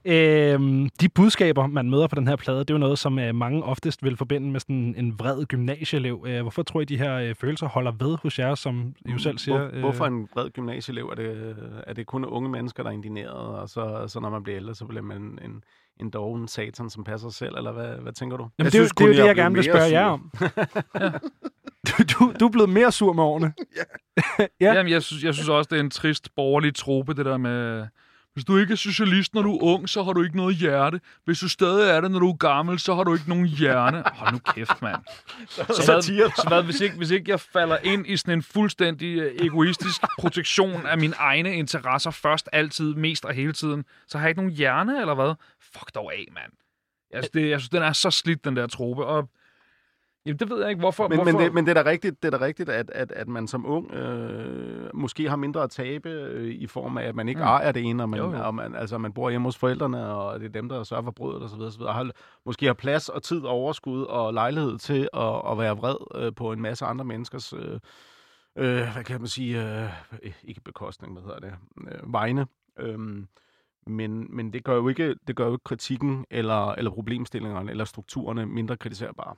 øhm, de budskaber, man møder på den her plade, det er jo noget, som øh, mange oftest vil forbinde med sådan en vred gymnasieelev. Øh, hvorfor tror I, de her øh, følelser holder ved hos jer, som I jo selv siger? Hvor, hvorfor en vred gymnasieelev? Er det, er det kun unge mennesker, der er indineret, og så, så når man bliver ældre, så bliver man en, en doven satan, som passer sig selv, eller hvad, hvad tænker du? Jamen, det, synes, det er jo det, jeg, jeg gerne vil spørge jer om. ja. du, du, du er blevet mere sur med årene. ja. ja. Jamen, jeg synes, jeg synes også, det er en trist borgerlig trope, det der med... Hvis du ikke er socialist, når du er ung, så har du ikke noget hjerte. Hvis du stadig er det, når du er gammel, så har du ikke nogen hjerne. Hold nu kæft, mand. Så, hvad, så hvad, hvis, ikke, hvis ikke jeg falder ind i sådan en fuldstændig øh, egoistisk protektion af mine egne interesser først, altid, mest og hele tiden, så har jeg ikke nogen hjerne, eller hvad? Fuck dog af, mand. Jeg synes, det, jeg synes, den er så slidt, den der trope. Og Jamen, det ved jeg ikke, hvorfor... Men, hvorfor... men, det, men det er da rigtigt, det er da rigtigt at, at, at man som ung øh, måske har mindre at tabe øh, i form af, at man ikke mm. ejer det ene, og man, jo, jo. Og man, altså, man bor hjemme hos forældrene, og det er dem, der sørger for brødet osv. osv. Har, måske har plads og tid, overskud og lejlighed til at, at være vred øh, på en masse andre menneskers... Øh, øh, hvad kan man sige? Øh, ikke bekostning, hvad hedder det? Øh, vegne. Øh, men, men det gør jo ikke, det gør jo ikke kritikken eller, eller problemstillingerne eller strukturerne mindre kritiserbare.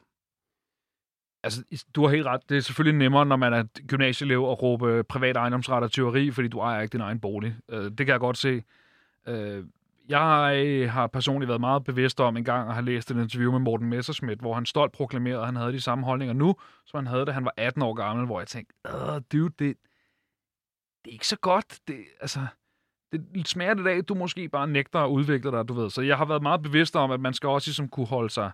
Altså, du har helt ret. Det er selvfølgelig nemmere, når man er gymnasieelev, at råbe privat ejendomsret og teori, fordi du ejer ikke din egen bolig. Øh, det kan jeg godt se. Øh, jeg har personligt været meget bevidst om en gang at have læst et interview med Morten Messerschmidt, hvor han stolt proklamerede, at han havde de samme holdninger nu, som han havde, da han var 18 år gammel, hvor jeg tænkte, dude, det, det er ikke så godt. Det, altså, det smager det af, du måske bare nægter at udvikle dig, du ved. Så jeg har været meget bevidst om, at man skal også ligesom kunne holde sig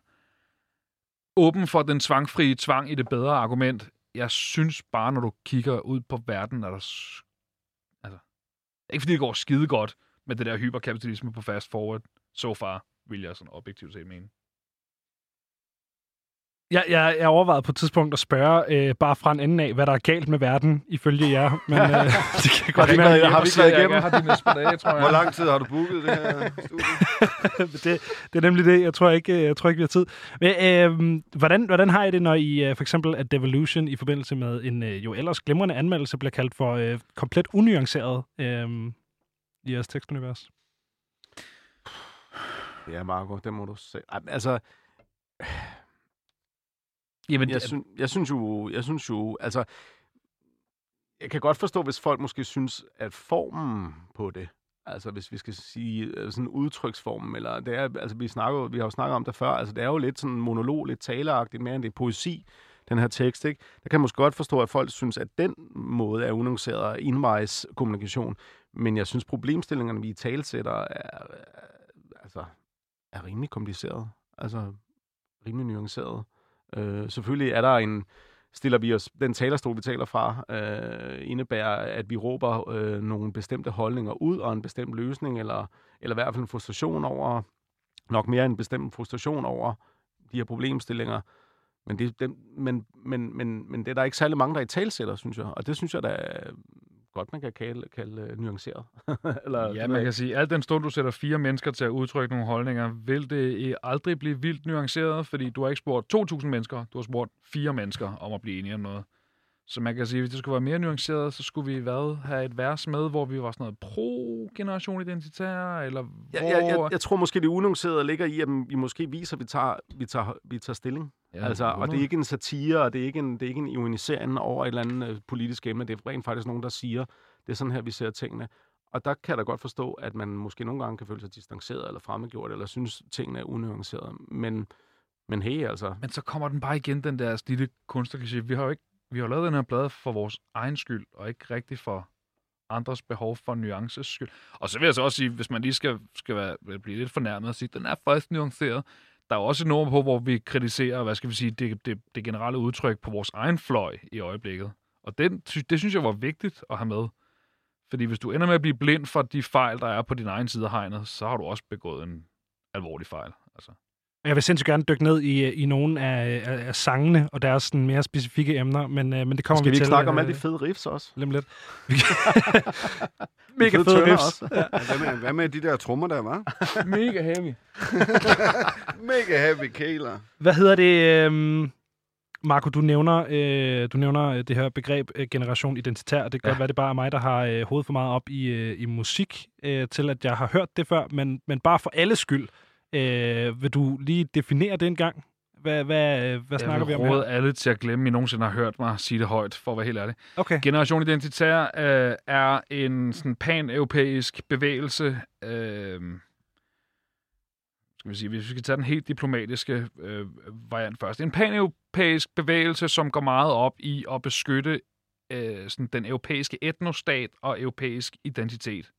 åben for den tvangfrie tvang i det bedre argument. Jeg synes bare, når du kigger ud på verden, er der... Altså, ikke fordi det går skide godt med det der hyperkapitalisme på fast forward, so far, vil jeg sådan objektivt set mene. Jeg, jeg, jeg overvejede på et tidspunkt at spørge øh, bare fra en ende af, hvad der er galt med verden, ifølge jer. Men øh, det kan godt være, at har vi ikke været igennem. Jeg har de næste dage, tror jeg. Hvor lang tid har du booket det her studie? det, det er nemlig det. Jeg tror ikke, jeg tror ikke vi har tid. Men, øh, hvordan, hvordan har I det, når I øh, for eksempel at Devolution i forbindelse med en øh, jo ellers glimrende anmeldelse bliver kaldt for øh, komplet unuanceret øh, i jeres tekstunivers? Ja, Marco, det må du se. Altså, Jamen, jeg, synes, jeg synes jo, jeg synes jo, altså, jeg kan godt forstå, hvis folk måske synes, at formen på det, altså hvis vi skal sige øh, sådan udtryksformen, eller det er, altså vi, snakker, vi har jo snakket om det før, altså det er jo lidt sådan monolog, lidt taleagtigt, mere end det er poesi, den her tekst, ikke? Der kan man måske godt forstå, at folk synes, at den måde er unuanceret indvejs kommunikation, men jeg synes, problemstillingerne, vi i talsætter, er, er, altså, er rimelig kompliceret, altså rimelig nuanceret. Øh, selvfølgelig er der en, stiller vi os, den talerstol, vi taler fra, øh, indebærer, at vi råber øh, nogle bestemte holdninger ud, og en bestemt løsning, eller, eller i hvert fald en frustration over, nok mere en bestemt frustration over de her problemstillinger. Men det, det, men, men, men, men det er der ikke særlig mange, der i talsætter, synes jeg. Og det synes jeg, der godt, man kan kalde, kalde uh, nuanceret. Eller, ja, man kan sige, at den stund, du sætter fire mennesker til at udtrykke nogle holdninger, vil det aldrig blive vildt nuanceret, fordi du har ikke spurgt 2.000 mennesker, du har spurgt fire mennesker om at blive enige om noget. Så man kan sige, at hvis det skulle være mere nuanceret, så skulle vi hvad, have et vers med, hvor vi var sådan noget pro-generation identitær, eller hvor... Jeg, jeg, jeg tror måske, det unuancerede ligger i, at vi måske viser, at vi tager, vi tager, vi tager stilling. Ja, altså, og det er ikke en satire, og det er ikke en, det er ikke en ironisering over et eller andet uh, politisk emne. Det er rent faktisk nogen, der siger, det er sådan her, vi ser tingene. Og der kan jeg da godt forstå, at man måske nogle gange kan føle sig distanceret eller fremmedgjort, eller synes, tingene er unuancerede. Men, men hey, altså, Men så kommer den bare igen, den der lille kunstkliché. Vi har jo ikke, vi har lavet den her plade for vores egen skyld, og ikke rigtig for andres behov for nuances skyld. Og så vil jeg så også sige, hvis man lige skal, skal være, blive lidt fornærmet og sige, den er faktisk nuanceret. Der er jo også et på, hvor vi kritiserer, hvad skal vi sige, det, det, det generelle udtryk på vores egen fløj i øjeblikket. Og den, det synes jeg var vigtigt at have med. Fordi hvis du ender med at blive blind for de fejl, der er på din egen side af hegnet, så har du også begået en alvorlig fejl. Jeg vil sindssygt gerne dykke ned i, i nogle af, af, af sangene og deres sådan, mere specifikke emner, men, øh, men det kommer skal vi vi ikke til. snakke om alle øh, de fede riffs også? Lidt. De Mega fede fede riffs. også. Ja. Hvad med, hvad med de der trommer der, var? Mega heavy. Mega heavy kæler. Hvad hedder det? øhm, Marco, du nævner, øh, du nævner øh, det her begreb øh, generation identitær, det kan Ja. godt være, det bare er mig, der har øh, hovedet for meget op i, øh, i musik, øh, til at jeg har hørt det før, men, men bare for alles skyld. Øh, vil du lige definere det en gang? Hvad, hvad, hvad snakker jeg vi vil om her? alle til at glemme, at I nogensinde har hørt mig sige det højt, for at være helt ærlig. Okay. Generation Identitær øh, er en sådan pan-europæisk bevægelse. Øh, skal vi sige, hvis vi skal tage den helt diplomatiske øh, variant først. En pan-europæisk bevægelse, som går meget op i at beskytte øh, sådan den europæiske etnostat og europæisk identitet.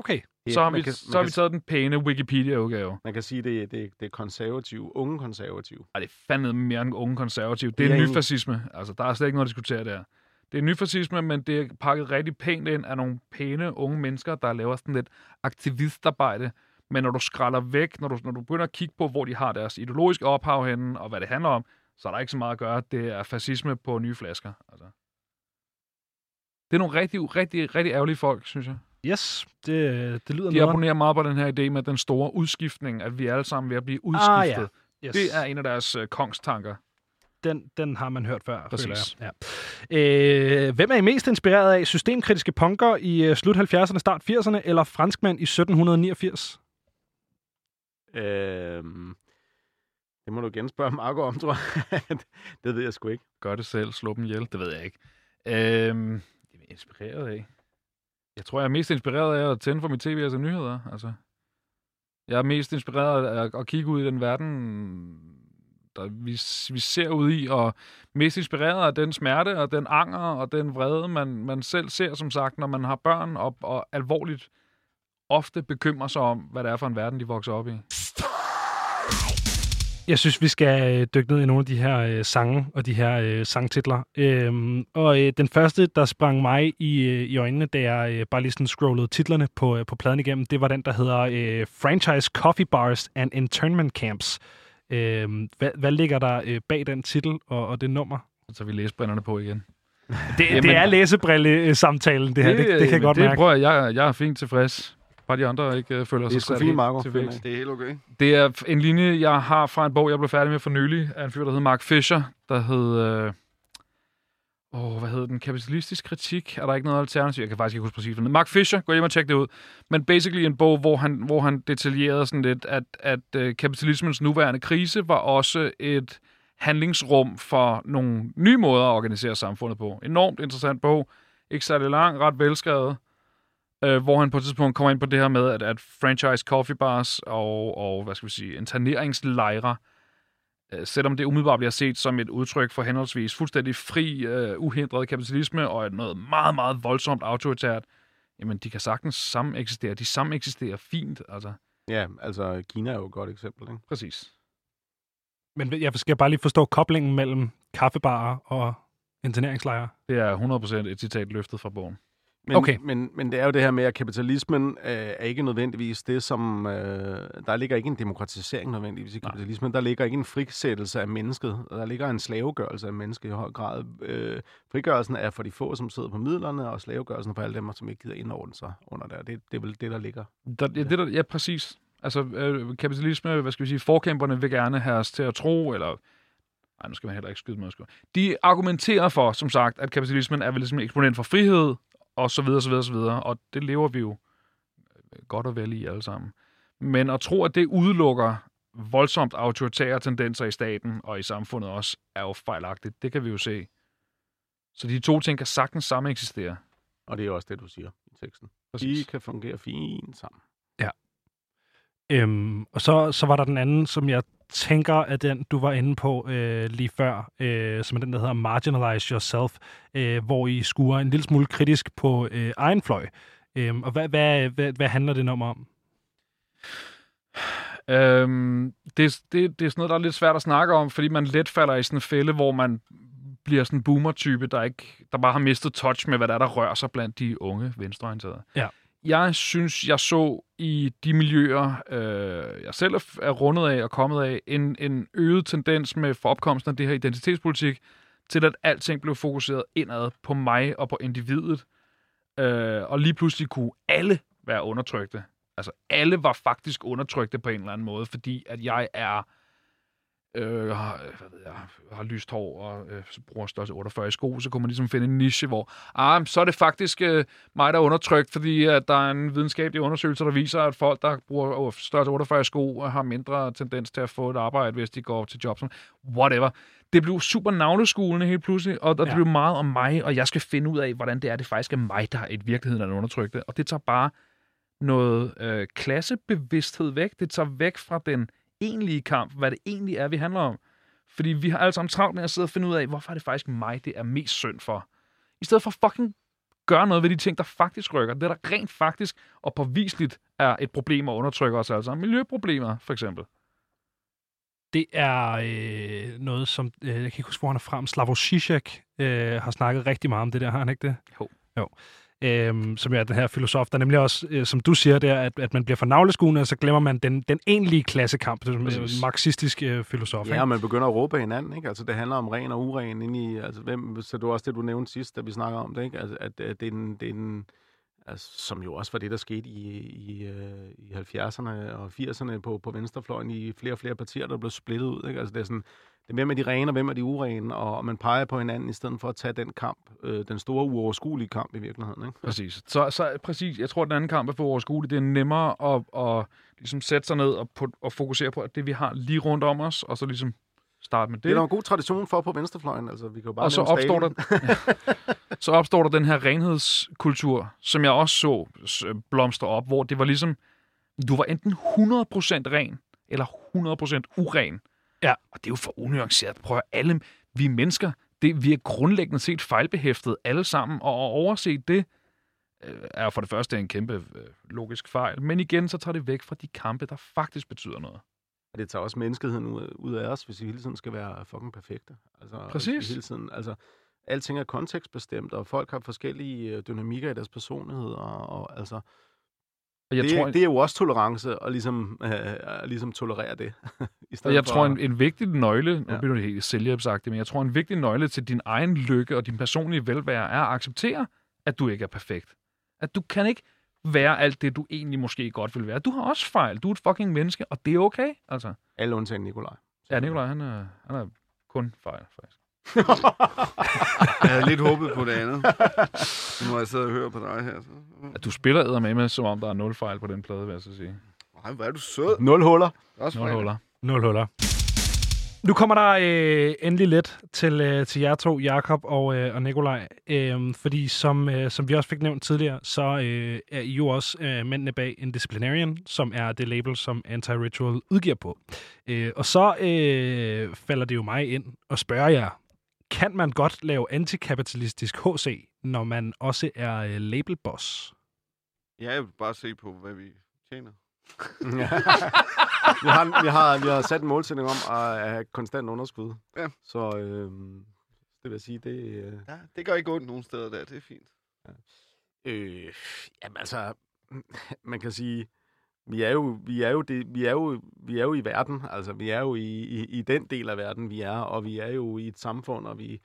Okay. Ja, så har, vi, kan- så har vi taget den pæne Wikipedia-udgave. Man kan sige, det, det, det er konservative, unge konservative. Ej, det er fandme mere end unge konservative. Det Det er er ny enig. fascisme. Altså, der er slet ikke noget at diskutere der. Det er ny fascisme, men det er pakket rigtig pænt ind af nogle pæne unge mennesker, der laver sådan lidt aktivistarbejde. Men når du skralder væk, når du, når du begynder at kigge på, hvor de har deres ideologiske ophav henne, og hvad det handler om, så er der ikke så meget at gøre. Det er fascisme på nye flasker. Altså. Det er nogle rigtig, rigtig, rigtig ærgerlige folk, synes jeg. Yes, det, det lyder De noget. abonnerer meget på den her idé med den store udskiftning, at vi alle sammen er ved at blive udskiftet. Ah, ja. Yes. Det er en af deres øh, kongstanker. den, den har man hørt før, Præcis. føler jeg. Ja. Øh, hvem er I mest inspireret af? Systemkritiske punker i øh, slut 70'erne, start 80'erne, eller franskmand i 1789? Øhm, det må du igen spørge Marco om, tror jeg. det ved jeg sgu ikke. Gør det selv, slå dem ihjel, det ved jeg ikke. Øhm, det er inspireret af. Jeg tror, jeg er mest inspireret af at tænde for mit tv og se nyheder. Altså. Jeg er mest inspireret af at, at kigge ud i den verden, der vi, vi ser ud i, og mest inspireret af den smerte og den anger og den vrede, man, man selv ser, som sagt, når man har børn og, og alvorligt ofte bekymrer sig om, hvad det er for en verden, de vokser op i. Jeg synes, vi skal øh, dykke ned i nogle af de her øh, sange og de her øh, sangtitler. Øhm, og øh, den første, der sprang mig i, øh, i øjnene, da jeg øh, bare lige sådan scrollede titlerne på, øh, på pladen igennem, det var den, der hedder øh, Franchise Coffee Bars and Internment Camps. Øhm, hvad, hvad ligger der øh, bag den titel og, og det nummer? Så vi læsebrænderne på igen. Det, Jamen- det er læsebrille-samtalen, det her. Det, det, det kan jeg godt det, mærke. Prøver, jeg, jeg er fint tilfreds. Bare de andre ikke uh, føler er sig sat fint, Marco. til nok. Det er helt okay. Det er en linje, jeg har fra en bog, jeg blev færdig med for nylig, af en fyr, der hedder Mark Fisher, der hed... Øh, åh, hvad hedder den? Kapitalistisk kritik? Er der ikke noget alternativ? Jeg kan faktisk ikke huske præcis. Mark Fisher, gå hjem og tjek det ud. Men basically en bog, hvor han, hvor han detaljerede sådan lidt, at, at øh, kapitalismens nuværende krise var også et handlingsrum for nogle nye måder at organisere samfundet på. Enormt interessant bog. Ikke særlig lang, ret velskrevet øh, hvor han på et tidspunkt kommer ind på det her med, at, at franchise coffee bars og, og hvad skal vi sige, interneringslejre, øh, selvom det umiddelbart bliver set som et udtryk for henholdsvis fuldstændig fri, øh, uhindret kapitalisme og et noget meget, meget voldsomt autoritært, jamen de kan sagtens sammen eksistere. De sammen eksisterer fint, altså. Ja, altså Kina er jo et godt eksempel, ikke? Præcis. Men jeg skal bare lige forstå koblingen mellem kaffebarer og interneringslejre. Det er 100% et citat løftet fra bogen. Men, Okay. men, men det er jo det her med, at kapitalismen øh, er ikke nødvendigvis det, som... Øh, der ligger ikke en demokratisering nødvendigvis i Nej. kapitalismen. Der ligger ikke en frisættelse af mennesket. Der ligger en slavegørelse af mennesket i høj grad. Øh, frigørelsen er for de få, som sidder på midlerne, og slavegørelsen for alle dem, som ikke gider indordne sig under der. Det, det er vel det, der ligger. Der, ja, det der, ja, præcis. Altså, øh, kapitalisme, hvad skal vi sige, forkæmperne vil gerne have os til at tro, eller... Nej, nu skal man heller ikke skyde med. De argumenterer for, som sagt, at kapitalismen er vel ligesom en eksponent for frihed, og så videre, så videre, så videre. Og det lever vi jo øh, godt og vel i alle sammen. Men at tro, at det udelukker voldsomt autoritære tendenser i staten og i samfundet også, er jo fejlagtigt. Det kan vi jo se. Så de to ting kan sagtens samme eksistere. Og det er også det, du siger i teksten. De kan fungere fint sammen. Øhm, og så, så var der den anden, som jeg tænker, at den, du var inde på øh, lige før, øh, som er den, der hedder Marginalize Yourself, øh, hvor I skuer en lille smule kritisk på øh, egen fløj. Øhm, og hvad, hvad, hvad, hvad handler det nummer om? Øhm, det, det, det er sådan noget, der er lidt svært at snakke om, fordi man let falder i sådan en fælde, hvor man bliver sådan en boomer-type, der, ikke, der bare har mistet touch med, hvad der er, der rører sig blandt de unge venstreorienterede. Ja. Jeg synes, jeg så i de miljøer, øh, jeg selv er- rundet af og kommet af, en, en øget tendens med for opkomsten af det her identitetspolitik, til at alting blev fokuseret indad på mig og på individet. Øh, og lige pludselig kunne alle være undertrykte. Altså, alle var faktisk undertrykte på en eller anden måde, fordi at jeg er øh, har, hvad ved jeg, har lyst hår og øh, bruger størrelse 48 i sko, så kunne man ligesom finde en niche, hvor ah, så er det faktisk øh, mig, der er undertrykt, fordi at der er en videnskabelig undersøgelse, der viser, at folk, der bruger størrelse 48 i sko, har mindre tendens til at få et arbejde, hvis de går til job som whatever. Det blev super navleskuende helt pludselig, og, og det Ja. blev meget om mig, og jeg skal finde ud af, hvordan det er, det faktisk er mig, der er i virkeligheden er undertrykte. Og det tager bare noget øh, klassebevidsthed væk. Det tager væk fra den egentlige kamp, hvad det egentlig er, vi handler om. Fordi vi har alle sammen travlt med at sidde og finde ud af, hvorfor er det faktisk mig, det er mest synd for. I stedet for fucking gøre noget ved de ting, der faktisk rykker. Det, der rent faktisk og påviseligt er et problem og undertrykker os alle sammen. Miljøproblemer, for eksempel. Det er øh, noget, som, øh, jeg kan ikke huske, hvor han er frem, Slavoj Žižek øh, har snakket rigtig meget om det der, har han ikke det? Jo. Jo. Øhm, som er den her filosof, der nemlig også, øh, som du siger der, at, at man bliver for navleskuende, og så glemmer man den, den egentlige klassekamp. Det er en marxistisk øh, filosof. Ja, og man begynder at råbe hinanden, ikke? Altså, det handler om ren og uren ind i... Altså, hvem, så det var også det, du nævnte sidst, da vi snakker om det, ikke? Altså, at, at det er en... Det er en altså, som jo også var det, der skete i, i, øh, i 70'erne og 80'erne på, på venstrefløjen i flere og flere partier, der blev splittet ud. Ikke? Altså, det er sådan, hvem er de rene, og hvem er de urene, og man peger på hinanden i stedet for at tage den kamp, øh, den store uoverskuelige kamp i virkeligheden. Ikke? Præcis. Så, så præcis, jeg tror, at den anden kamp er for overskuelig. Det er nemmere at, at ligesom sætte sig ned og, på, og fokusere på at det, vi har lige rundt om os, og så ligesom starte med det. Det er der en god tradition for på venstrefløjen. Altså, vi kan jo bare og så opstår, der, ja, så opstår der den her renhedskultur, som jeg også så blomstre op, hvor det var ligesom, du var enten 100% ren, eller 100% uren. Ja. Og det er jo for unuanceret. Prøv at alle vi mennesker, det, vi er grundlæggende set fejlbehæftet alle sammen, og at overse det, øh, er for det første en kæmpe øh, logisk fejl, men igen, så tager det væk fra de kampe, der faktisk betyder noget. Det tager også menneskeheden ud, ud af os, hvis vi hele tiden skal være fucking perfekte. Altså, Præcis. Hele tiden, altså, alting er kontekstbestemt, og folk har forskellige øh, dynamikker i deres personlighed, og, og altså, Og jeg det, tror, det er jo også tolerance at ligesom, øh, at ligesom tolerere det. I Og stedet jeg for, tror, en, en vigtig nøgle, nu Ja. bliver det helt selvhjælpsagtigt, men jeg tror, en vigtig nøgle til din egen lykke og din personlige velvære er at acceptere, at du ikke er perfekt. At du kan ikke være alt det, du egentlig måske godt vil være. Du har også fejl. Du er et fucking menneske, og det er okay. Altså, Alle undtagen Nikolaj. ja, Nikolaj, han er, han er kun fejl, faktisk. Jeg havde lidt håbet på det andet. Nu må jeg sidde og høre på dig her. Så. At du spiller med med, som om der er nul fejl på den plade, vil jeg så sige. Ej, hvor er du sød. Nul huller. Også Nul huller. Nul huller. Nu kommer der øh, endelig lidt til, øh, til jer to, Jakob og, øh, og Nikolaj. Øh, fordi som, øh, som vi også fik nævnt tidligere, så øh, er I jo også øh, mændene bag Indisciplinarian, som er det label, som Anti-Ritual udgiver på. Øh, og så øh, falder det jo mig ind og spørger jer, kan man godt lave antikapitalistisk HC, når man også er øh, labelboss? Ja, jeg vil bare se på, hvad vi tjener. vi, har, vi, har, vi har sat en målsætning om at have konstant underskud. Ja. Så øh, det vil sige, det... Øh, Ja, det gør ikke ondt nogen steder der. Det er fint. Øh, jamen altså, man kan sige, vi er jo, vi er jo, det, vi er jo, vi er jo i verden, altså vi er jo i, i, i den del af verden, vi er, og vi er jo i et samfund, og vi,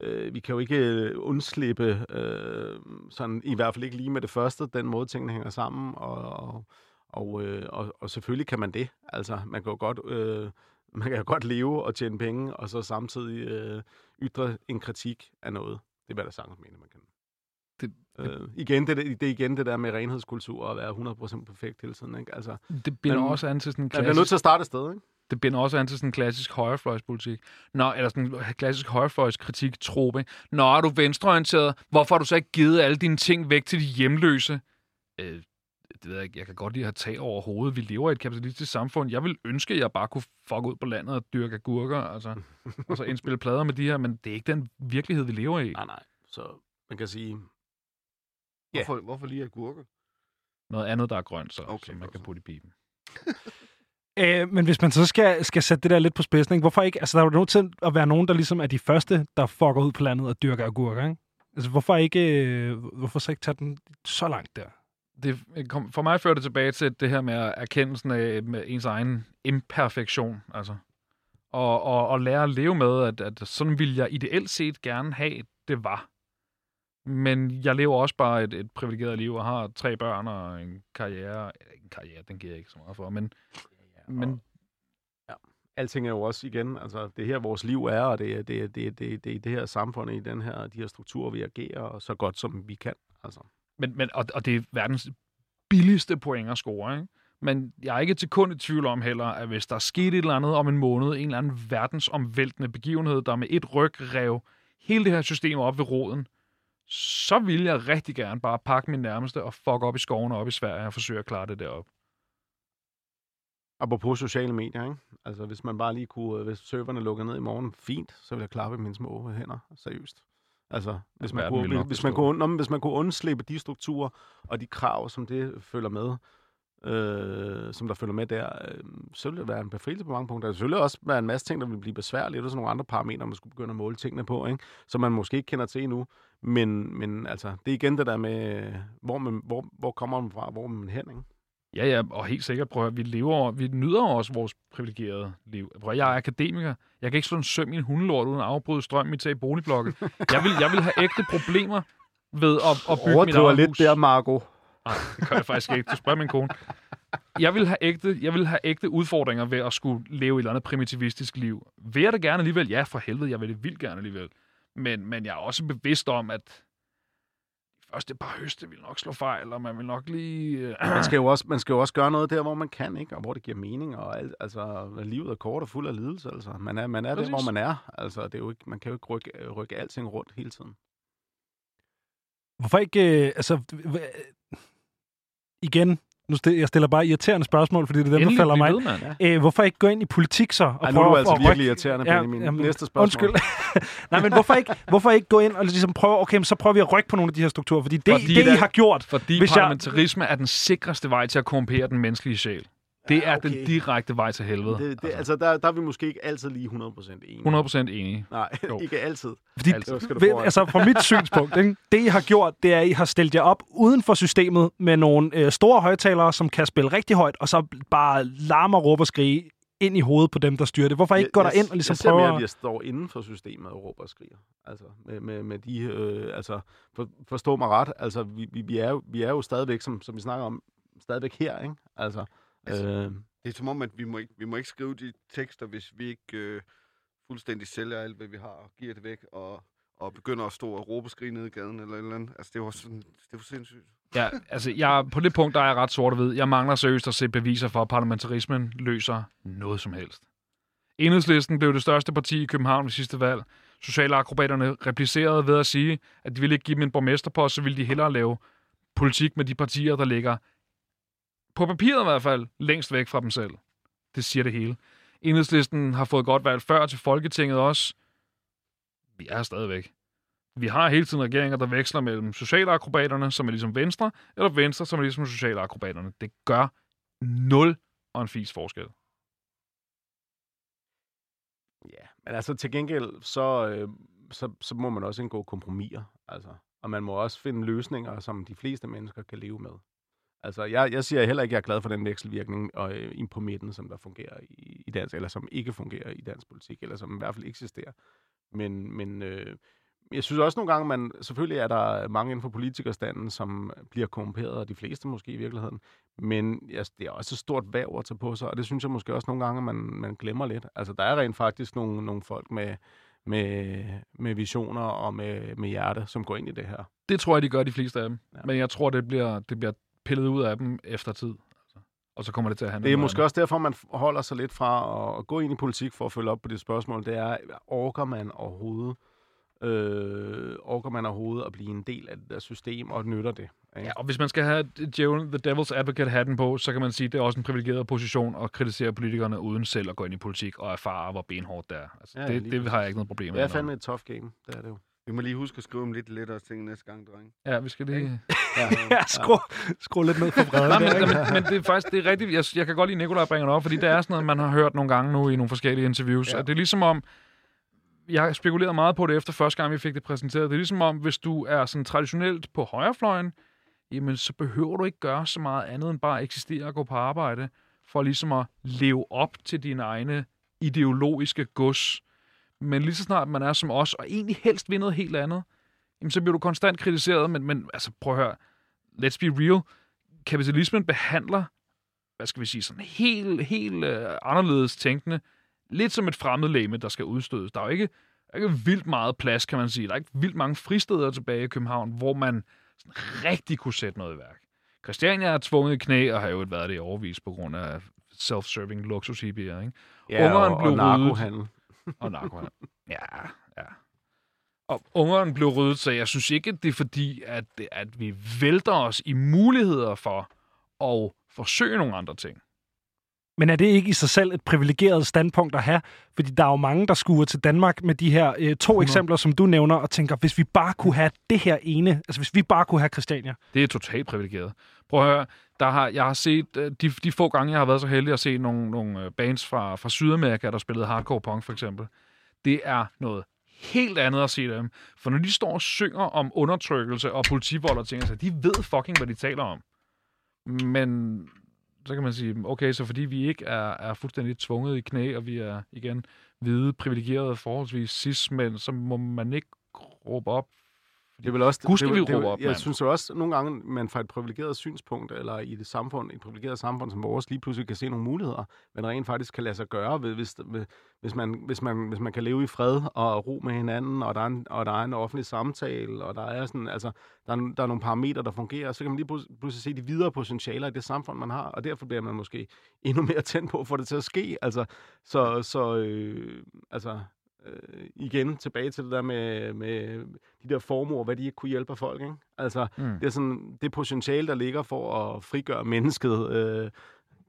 øh, vi kan jo ikke øh, undslippe, øh, sådan, i hvert fald ikke lige med det første, den måde tingene hænger sammen, og, og, og, øh, og, og selvfølgelig kan man det, altså man kan jo godt, øh, man kan jo godt leve og tjene penge, og så samtidig øh, ytre en kritik af noget. Det er hvad der sagtens mener, man kan. Det- Øh, igen, det, det er igen det der med renhedskultur og at være 100% perfekt hele tiden. Ikke? Altså, Det binder Men- også an til sådan en man bliver klassisk... nødt til at starte et sted. Ikke? det binder også an til sådan en klassisk højrefløjspolitik. Nå, eller sådan en klassisk højrefløjskritik, trope. Nå, er du venstreorienteret? Hvorfor har du så ikke givet alle dine ting væk til de hjemløse? Øh, det ved jeg, ikke. jeg kan godt lide at have tag over hovedet. Vi lever i et kapitalistisk samfund. Jeg vil ønske, at jeg bare kunne fuck ud på landet og dyrke agurker, altså, og så indspille plader med de her, men det er ikke den virkelighed, vi lever i. Nej, nej. Så man kan sige, Ja. Hvorfor, hvorfor lige agurker? Noget andet, der er grønt, så, Okay, som man kan putte i pipen. Øh, men hvis man så skal, skal sætte det der lidt på spidsen, ikke? hvorfor ikke? Altså, der er jo nødt til at være nogen, der ligesom er de første, der fucker ud på landet og dyrker agurker, ikke? Altså, hvorfor ikke, øh, hvorfor så ikke tage den så langt der? det kom, for mig fører det tilbage til det her med erkendelsen af med ens egen imperfektion, altså. Og, og, og lære at leve med, at, at sådan ville jeg ideelt set gerne have, det var. Men jeg lever også bare et, et privilegeret liv og har tre børn og en karriere. En karriere, den giver jeg ikke så meget for, men, men alting er jo også igen, altså det her vores liv er, og det er det, det, det, det, det her samfund, i den her, de her strukturer, vi agerer så godt som vi kan. Altså. Men, men, og, og det er verdens billigste point at score, ikke? Men jeg er ikke til kun i tvivl om heller, at hvis der er sket et eller andet om en måned, en eller anden verdensomvæltende begivenhed, der med et ryg rev hele det her system op ved roden, så vil jeg rigtig gerne bare pakke min nærmeste og fuck op i skoven og op i Sverige og forsøge at klare det deroppe. Apropos sociale medier, ikke? Altså hvis man bare lige kunne, øh, hvis serverne lukker ned i morgen, fint, så vil jeg klappe mine små hænder, seriøst. Altså, hvis man, kunne, hvis, hvis, man kunne, men hvis man kunne undslippe de strukturer og de krav, som det følger med, øh, som der følger med der, øh, så ville det være en befrielse på mange punkter. Der vil selvfølgelig også være en masse ting, der vil blive besværlige. Det er sådan nogle andre parametre, man skulle begynde at måle tingene på, ikke? som man måske ikke kender til endnu. Men, men altså, det er igen det der med, hvor, man, hvor, hvor kommer man fra, hvor er man hen, ikke? Ja, ja, og helt sikkert, prøv at vi lever, vi nyder også vores privilegerede liv. Prøv at, jeg er akademiker. Jeg kan ikke slå en søm i en hundelort uden at afbryde strømmen i til i boligblokke. Jeg vil, jeg vil have ægte problemer ved at, at bygge mit Overdriver eget lidt hus. der, Marco. Nej, det gør jeg faktisk ikke. Du spørger min kone. Jeg vil, have ægte, jeg vil have ægte udfordringer ved at skulle leve et eller andet primitivistisk liv. Vil jeg det gerne alligevel? Ja, for helvede, jeg vil det vildt gerne alligevel. Men, men jeg er også bevidst om, at de første par høste vil nok slå fejl, og man vil nok lige... øh, man skal, jo også, man skal jo også gøre noget der, hvor man kan, ikke? Og hvor det giver mening, og alt, altså, livet er kort og fuld af lidelse, altså. Man er, man er der, Præcis. hvor man er. Altså, det er jo ikke, man kan jo ikke rykke, rykke alting rundt hele tiden. Hvorfor ikke, øh, altså, hv- igen, nu stil, jeg stiller bare irriterende spørgsmål, fordi det er dem, endelig der falder mig. ved, mand. ind. Øh, hvorfor ikke gå ind i politik så? Og Ej, nu er prøve du at- altså at virkelig rykke- irriterende, Ja, Benjamin. jamen, Næste spørgsmål. Undskyld. Nej, men hvorfor ikke, hvorfor ikke gå ind og ligesom prøve, okay, men så prøver vi at rykke på nogle af de her strukturer, fordi det, Fordi det der- I har gjort, Fordi Hvis jeg- parlamentarisme er den sikreste vej til at korrumpere den menneskelige sjæl. Det er okay. den direkte vej til helvede. Det, det, altså, der, der er vi måske ikke altid lige 100% enige. 100% enig. Nej, Jo. ikke altid. fordi, Altså, det skal du altså fra mit synspunkt, ikke? det I har gjort, det er, at I har stillet jer op uden for systemet med nogle øh, store højtalere, som kan spille rigtig højt, og så bare larme og råbe og skrige ind i hovedet på dem, der styrer det. Hvorfor ikke gå jeg, der ind og ligesom jeg ser prøve mere, at... at jeg står inden for systemet og råber og skriger. Altså, med, med, med de, øh, altså, for, forstå mig ret, altså, vi, vi, vi, er jo, vi er jo stadigvæk, som, som vi snakker om, stadigvæk her, ikke? Altså, Altså, øh, Det er som om, at vi må ikke, vi må ikke skrive de tekster, hvis vi ikke øh, fuldstændig sælger alt, hvad vi har, og giver det væk, og, og begynder at stå og råbe og skrige ned i gaden, eller et eller andet. Altså, det var sådan, det var sindssygt. Ja, altså, jeg, på det punkt der er jeg ret sort og hvid. Jeg mangler seriøst at se beviser for, at parlamentarismen løser noget som helst. Enhedslisten blev det største parti i København ved sidste valg. Socialakrobaterne replicerede ved at sige, at de ville ikke give dem en borgmesterpost, så ville de hellere lave politik med de partier, der ligger på papiret i hvert fald længst væk fra dem selv. Det siger det hele. Enhedslisten har fået godt valg før til Folketinget også. Vi er stadigvæk. Vi har hele tiden regeringer, der veksler mellem socialakrobaterne, som er ligesom Venstre, eller Venstre, som er ligesom socialakrobaterne. Det gør nul og en fis forskel. Ja, men altså til gengæld, så, øh, så, så må man også indgå kompromiser. Altså. Og man må også finde løsninger, som de fleste mennesker kan leve med. Altså, jeg, jeg siger heller ikke, at jeg er glad for den vekselvirkning og, øh, ind på midten, som der fungerer i, i dansk, eller som ikke fungerer i dansk politik, eller som i hvert fald eksisterer. Men, men øh, jeg synes også nogle gange, man selvfølgelig er der mange inden for politikerstanden, som bliver korrumperet, og de fleste måske i virkeligheden. Men ja, det er også et stort væv at tage på sig, og det synes jeg måske også nogle gange, man, man glemmer lidt. Altså, der er rent faktisk nogle, nogle folk med, med, med visioner og med, med hjerte, som går ind i det her. Det tror jeg, de gør, de fleste af dem. Ja. Men jeg tror, det bliver, det bliver pillet ud af dem efter tid. Altså. Og så kommer det til at handle Det er måske også derfor, man holder sig lidt fra at, gå ind i politik for at følge op på det spørgsmål. Det er, orker man overhovedet, øh, orker man overhovedet at blive en del af det der system, og nytter det? Ikke? Ja, og hvis man skal have djævlen, the devil's advocate hatten på, så kan man sige, at det er også en privilegeret position at kritisere politikerne uden selv at gå ind i politik og erfare, hvor benhårdt det er. Altså, Ja, det, det har jeg ikke noget problem med. Det er fandme et tough game, det er det jo. Vi må lige huske at skrive om lidt lettere ting næste gang, dreng. Ja, vi skal lige... Ja. Ja, skru, skru lidt ned for vreden. Nej, men, men, men det er faktisk det er rigtigt. Jeg, jeg kan godt lide, at Nikolaj bringer det op, fordi det er sådan noget, man har hørt nogle gange nu i nogle forskellige interviews. Ja. Og det er ligesom om, jeg har spekuleret meget på det efter første gang, vi fik det præsenteret. Det er ligesom om, hvis du er sådan traditionelt på højrefløjen, jamen så behøver du ikke gøre så meget andet end bare eksistere og gå på arbejde, for ligesom at leve op til dine egne ideologiske gods. Men lige så snart man er som os, og egentlig helst vil noget helt andet, jamen så bliver du konstant kritiseret, men, men altså prøv at høre, let's be real, kapitalismen behandler, hvad skal vi sige, sådan helt, helt øh, anderledes tænkende, lidt som et fremmedlæme, der skal udstødes. Der er jo ikke, der er ikke vildt meget plads, kan man sige. Der er ikke vildt mange fristeder tilbage i København, hvor man sådan rigtig kunne sætte noget i værk. Christiania er tvunget i knæ, og har jo været det i overvis på grund af self-serving luksushippier, ikke? Ja, Ungeren og, blev og narkohandel. Og narkohandel. ja, ja. Og ungeren blev ryddet, så jeg synes ikke, at det er fordi, at, at vi vælter os i muligheder for at forsøge nogle andre ting. Men er det ikke i sig selv et privilegeret standpunkt at have? Fordi der er jo mange, der skuer til Danmark med de her øh, to 100. eksempler, som du nævner, og tænker, hvis vi bare kunne have det her ene, altså hvis vi bare kunne have Christiania. Det er totalt privilegeret. Prøv at høre, der har, jeg har set, øh, de, de få gange, jeg har været så heldig at se nogle, nogle øh, bands fra, fra Sydamerika, der spillede hardcore punk for eksempel. Det er noget helt andet at se dem. For når de står og synger om undertrykkelse og politivold og ting, altså, de ved fucking, hvad de taler om. Men så kan man sige, okay, så fordi vi ikke er, er fuldstændig tvunget i knæ, og vi er igen hvide, privilegerede, forholdsvis cis-mænd, så må man ikke råbe op. Det er vel også, Gud det, vi vel- det, råbe vel- op, Jeg mand. synes også, nogle gange, man fra et privilegeret synspunkt, eller i det samfund, et privilegeret samfund som vores, lige pludselig kan se nogle muligheder, der rent faktisk kan lade sig gøre, ved, hvis, hvis, man, hvis, man, hvis man kan leve i fred og ro med hinanden, og der er en, og der er en offentlig samtale, og der er, sådan, altså, der, er, der er nogle parametre, der fungerer, så kan man lige pludselig, pludselig se de videre potentialer i det samfund, man har, og derfor bliver man måske endnu mere tændt på at få det til at ske. Altså, så, så øh, altså, øh, igen tilbage til det der med, med de der formuer, hvad de ikke kunne hjælpe folk. Ikke? Altså, Mm. det er sådan det potentiale, der ligger for at frigøre mennesket, øh,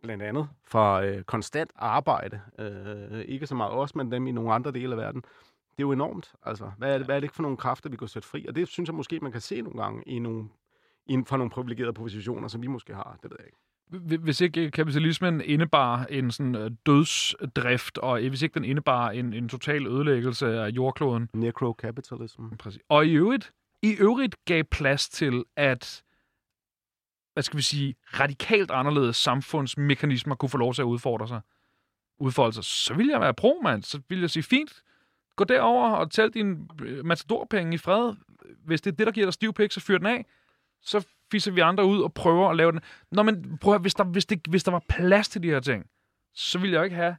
blandt andet fra øh, konstant arbejde. Øh, ikke så meget os, men dem i nogle andre dele af verden. Det er jo enormt. Altså, hvad er det, hvad er det ikke for nogle kræfter, vi kan sætte fri? Og det synes jeg måske, man kan se nogle gange i nogle, i, fra nogle privilegerede positioner, som vi måske har. Det ved jeg ikke. Hvi- Hvis ikke kapitalismen indebar en sådan øh, dødsdrift, og hvis ikke den indebar en, en total ødelæggelse af jordkloden, Necro-capitalism. Præcis. Og i øvrigt, i øvrigt gav plads til, at hvad skal vi sige, radikalt anderledes samfundsmekanismer kunne få lov til at udfordre sig. Udfolde sig. Så ville jeg være pro, mand. Så ville jeg sige, fint, gå derover og tæl dine øh, matadorpenge i fred. Hvis det er det, der giver dig stiv pik, så fyr den af. Så fisser vi andre ud og prøver at lave den. Nå, men prøv at, hvis der, hvis, det, hvis der var plads til de her ting, så ville jeg jo ikke have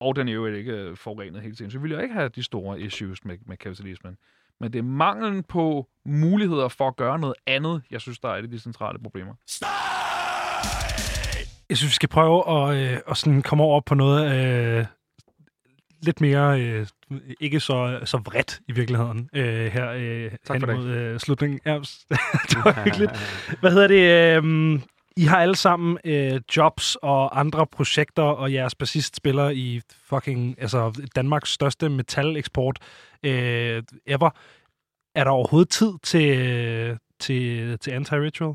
og den er jo ikke øh, forurenet hele tiden, så ville jeg ikke have de store issues med, med kapitalismen. Men det er manglen på muligheder for at gøre noget andet, jeg synes, der er et af de centrale problemer. Jeg synes, vi skal prøve at, øh, at sådan komme over på noget øh, lidt mere, øh, ikke så, så vredt i virkeligheden, øh, her øh, Tak hen mod øh, slutningen. Ja, det var hyggeligt. Hvad hedder det? Øh, I har alle sammen øh, jobs og andre projekter, og jeres bassist spiller i fucking, altså Danmarks største metaleksport øh, ever. Er der overhovedet tid til, til, til Anti-Ritual?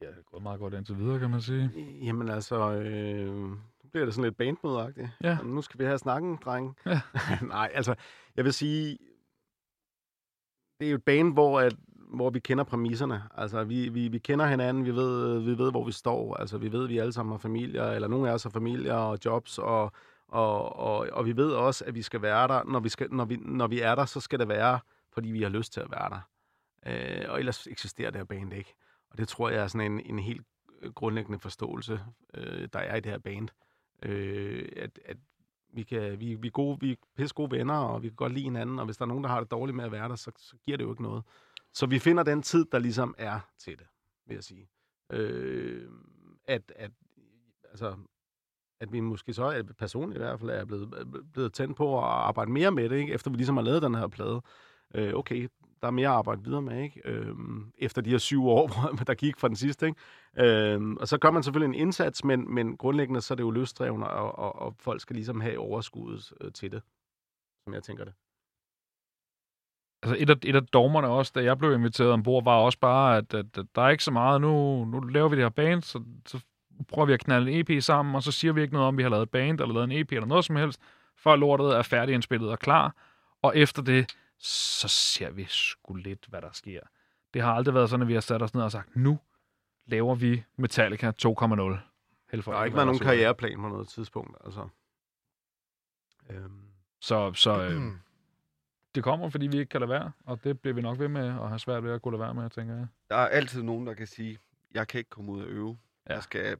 Det er gået meget godt indtil videre, kan man sige. Jamen altså, øh, bliver det sådan lidt bandmødeagtigt. Ja. Nu skal vi have snakken, dreng. Ja. Nej, altså, jeg vil sige, det er jo et band, hvor, at, hvor vi kender præmisserne. Altså, vi, vi, vi kender hinanden, vi ved, vi ved, hvor vi står. Altså, vi ved, at vi alle sammen har familier, eller nogle af os har familier og jobs, og, og, og, og vi ved også, at vi skal være der. Når vi, skal, når, vi, når vi er der, så skal det være, fordi vi har lyst til at være der. Øh, og ellers eksisterer det her band ikke. Og det tror jeg er sådan en, en helt grundlæggende forståelse, øh, der er i det her band. Øh, at, at vi, kan, vi, vi, er gode, vi er pisse gode venner, og vi kan godt lide hinanden, og hvis der er nogen, der har det dårligt med at være der, så, så giver det jo ikke noget. Så vi finder den tid, der ligesom er til det, vil jeg sige. Øh, at, at, altså, at vi måske så, at personligt i hvert fald, er blevet, blevet tændt på at arbejde mere med det, ikke? efter vi ligesom har lavet den her plade. Øh, okay, der er mere at arbejde videre med, ikke? Øhm, efter de her syv år, der gik fra den sidste, ikke? Øhm, og så gør man selvfølgelig en indsats, men, men grundlæggende så er det jo løsdrevne, og, og, og folk skal ligesom have overskuddet øh, til det, som jeg tænker det. Altså et af, et af dogmerne også, da jeg blev inviteret ombord, var også bare, at, at, at der er ikke så meget. Nu, nu laver vi det her band, så, så prøver vi at knalde en EP sammen, og så siger vi ikke noget om, vi har lavet et band, eller lavet en EP, eller noget som helst, før lortet er færdigindspillet og klar. Og efter det, så ser vi sgu lidt, hvad der sker. Det har aldrig været sådan, at vi har sat os ned og sagt, nu laver vi Metallica 2.0. Der har ikke været nogen karriereplan på noget tidspunkt, altså. Øhm, Så, så øh, det kommer, fordi vi ikke kan lade være, og det bliver vi nok ved med at have svært ved at kunne lade være med, tænker jeg. Der er altid nogen, der kan sige, jeg kan ikke komme ud og øve. Ja. Ja. Jeg skal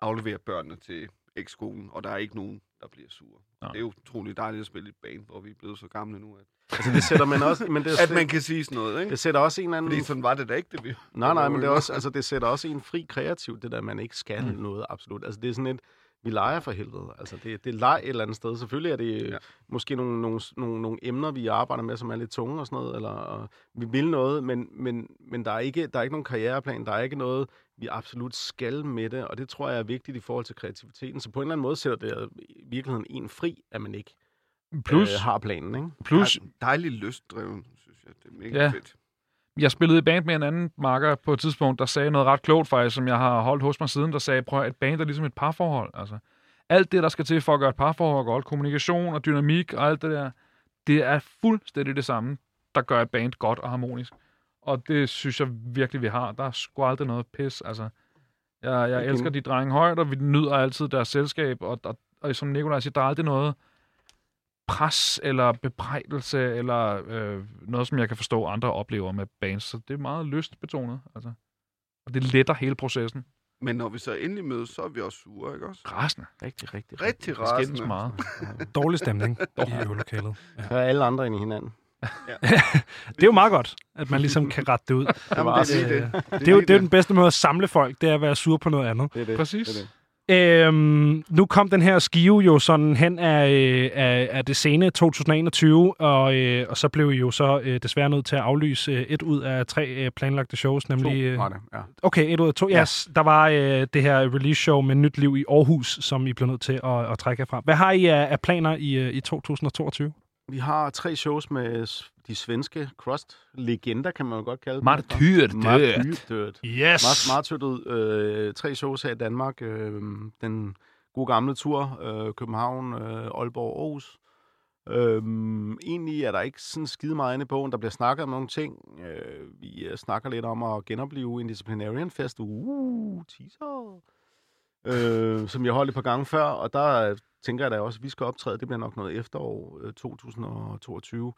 aflevere børnene til ekskolen, og der er ikke nogen, der bliver sure. Nå. Det er jo utroligt dejligt at spille i et band, hvor vi er blevet så gamle nu, at, altså det sætter man også, men det, at man kan sige sådan noget, ikke? det sætter også en eller anden... Fordi sådan var det da ikke, det vi... Nej, nej, men det, er også, altså, det sætter også en fri kreativ, det der, man ikke skal Mm. noget, absolut. Altså, det er sådan et, vi leger for helvede. Altså, det, det er leg et eller andet sted. Selvfølgelig er det ja. måske nogle, nogle, nogle, nogle emner, vi arbejder med, som er lidt tunge og sådan noget, eller og vi vil noget, men, men, men der, er ikke, der er ikke nogen karriereplan, der er ikke noget, vi absolut skal med det, og det tror jeg er vigtigt i forhold til kreativiteten. Så på en eller anden måde sætter det i virkeligheden en fri, at man ikke Plus, øh, har planen, ikke? plus Dejligt lystdreven, synes jeg. Det er mega Ja. fedt. jeg spillede i band med en anden makker på et tidspunkt, der sagde noget ret klogt faktisk, som jeg har holdt hos mig siden, der sagde, prøv at et band er ligesom et parforhold. Altså, alt det, der skal til for at gøre et parforhold godt, kommunikation og dynamik og alt det der, det er fuldstændig det samme, der gør et band godt og harmonisk. Og det synes jeg virkelig, vi har. Der er sgu aldrig noget pis. Altså, jeg, jeg elsker de drenge højt, og vi nyder altid deres selskab. Og, og, og som Nikolaj siger, der er aldrig noget pres eller bebrejdelse eller øh, noget, som jeg kan forstå, andre oplever med bands. Så det er meget lystbetonet. Altså. Og det letter hele processen. Men når vi så endelig mødes, så er vi også sure, ikke også? Rasende. Rigtig, rigtig. Rigtig skændes rasende. meget. Dårlig stemning i øvelokalet. Ja. Så er alle andre ind i hinanden. Det er jo meget godt, at man ligesom kan rette det ud. Jamen, det er lige øh, det. Det er jo det er jo den bedste måde at samle folk, det er at være sur på noget andet. Det er det. Præcis. Det er det. Øhm, nu kom den her skive jo sådan hen af, øh, af, af det sene 2021, og, øh, og så blev I jo så øh, desværre nødt til at aflyse øh, et ud af tre øh, planlagte shows, nemlig... To Øh, var det, ja. okay, et ud af to. Ja. Yes, der var øh, det her release show med Nyt Liv i Aarhus, som I blev nødt til at, at trække fra. Hvad har I af, af planer i, øh, i 2022? Vi har tre shows med de svenske crust-legender, kan man jo godt kalde dem. Martyrdød. Martyrdød. Yes! Ud. Øh, tre shows her i Danmark. Øh, den gode gamle tur. Øh, København, øh, Aalborg, Aarhus. Øh, egentlig er der ikke sådan skide meget inde i bogen. Der bliver snakket om nogle ting. Øh, vi øh, snakker lidt om at genopleve Indisciplinarian Fest. Uh, teaser. Øh, som jeg holdt et par gange før. Og der tænker jeg da også, at vi skal optræde. Det bliver nok noget efterår øh, 2022.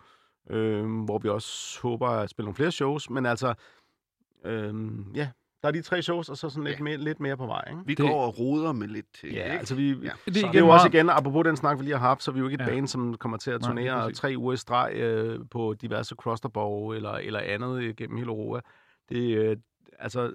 Øh, hvor vi også håber at spille nogle flere shows. Men altså, øh, ja, der er de tre shows, og så sådan lidt, Ja. mere, lidt mere på vej. Ikke? Vi Det- går og roder med lidt ting, Ja, ikke? altså vi, Ja. Det, det er jo også igen, apropos den snak, vi lige har haft, så er vi jo ikke et Ja. band, som kommer til at Nej, turnere præcis. tre uger i streg øh, på diverse crosterborg eller, eller andet øh, gennem hele Europa. Det, øh, altså,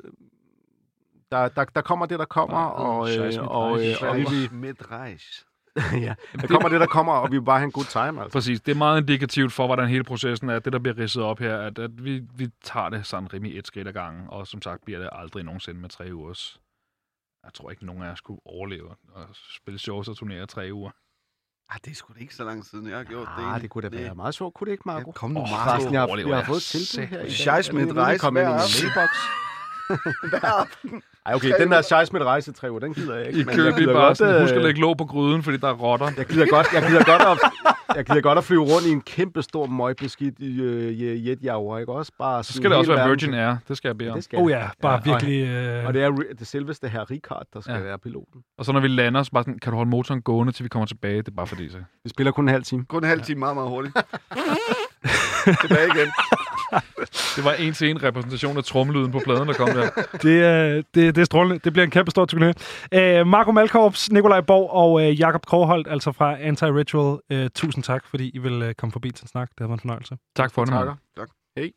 der, der, der kommer det, der kommer, Nej, og, øh, mit og, øh, Reich. og vi, vi, med rejs. ja, der kommer det, der kommer, og vi vil bare have en god time, altså. Præcis. Det er meget indikativt for, hvordan hele processen er. Det, der bliver ridset op her, at, at vi, vi tager det sådan rimelig et skridt ad gangen. Og som sagt bliver det aldrig nogensinde med tre ugers. Jeg tror ikke, nogen af jer skulle overleve at spille shows og turnere i tre uger. Ah, det er sgu da ikke så lang tid, jeg har gjort det. Ah, det kunne da være meget sjovt, kunne det ikke, Marco? Ja, kom nu, Åh, Marco. Forresten, jeg, jeg har fået et tilbud her i dag. Scheisse med et rejse kommer ind i hver mailbox? Hver aften. Ej, okay, den der Scheisse med et rejse tre uger, den gider jeg ikke. I men lige gider bare godt, sådan, øh, husk at lægge låg på gryden, fordi der er rotter. Jeg gider godt, jeg gider godt at, jeg gider godt at flyve rundt i en kæmpe stor møgbeskidt øh, jetjager, ikke også? Bare Så skal det også være Virgin Air. Det skal jeg bede om. Oh ja, bare Ja, og- virkelig... Øh, Og det er det selveste her Richard, der skal Ja. ja. være piloten. Og så når vi lander, så bare sådan, kan du holde motoren gående, til vi kommer tilbage? Det er bare fordi, så. Vi spiller kun en halv time. Kun en halv time meget, meget hurtigt. Tilbage igen. Det var en til en repræsentation af tromlyden på pladen, der kom der. Det, er, det, det er strålende. Det bliver en kæmpe stor turné. Øh, Marco Malkorps, Nikolaj Borg og øh, Jakob Krogholt, altså fra Anti-Ritual. Øh, tusind tak, fordi I vil øh, komme forbi til en snak. Det har været en fornøjelse. Tak for det. Takker. Tak. Hej.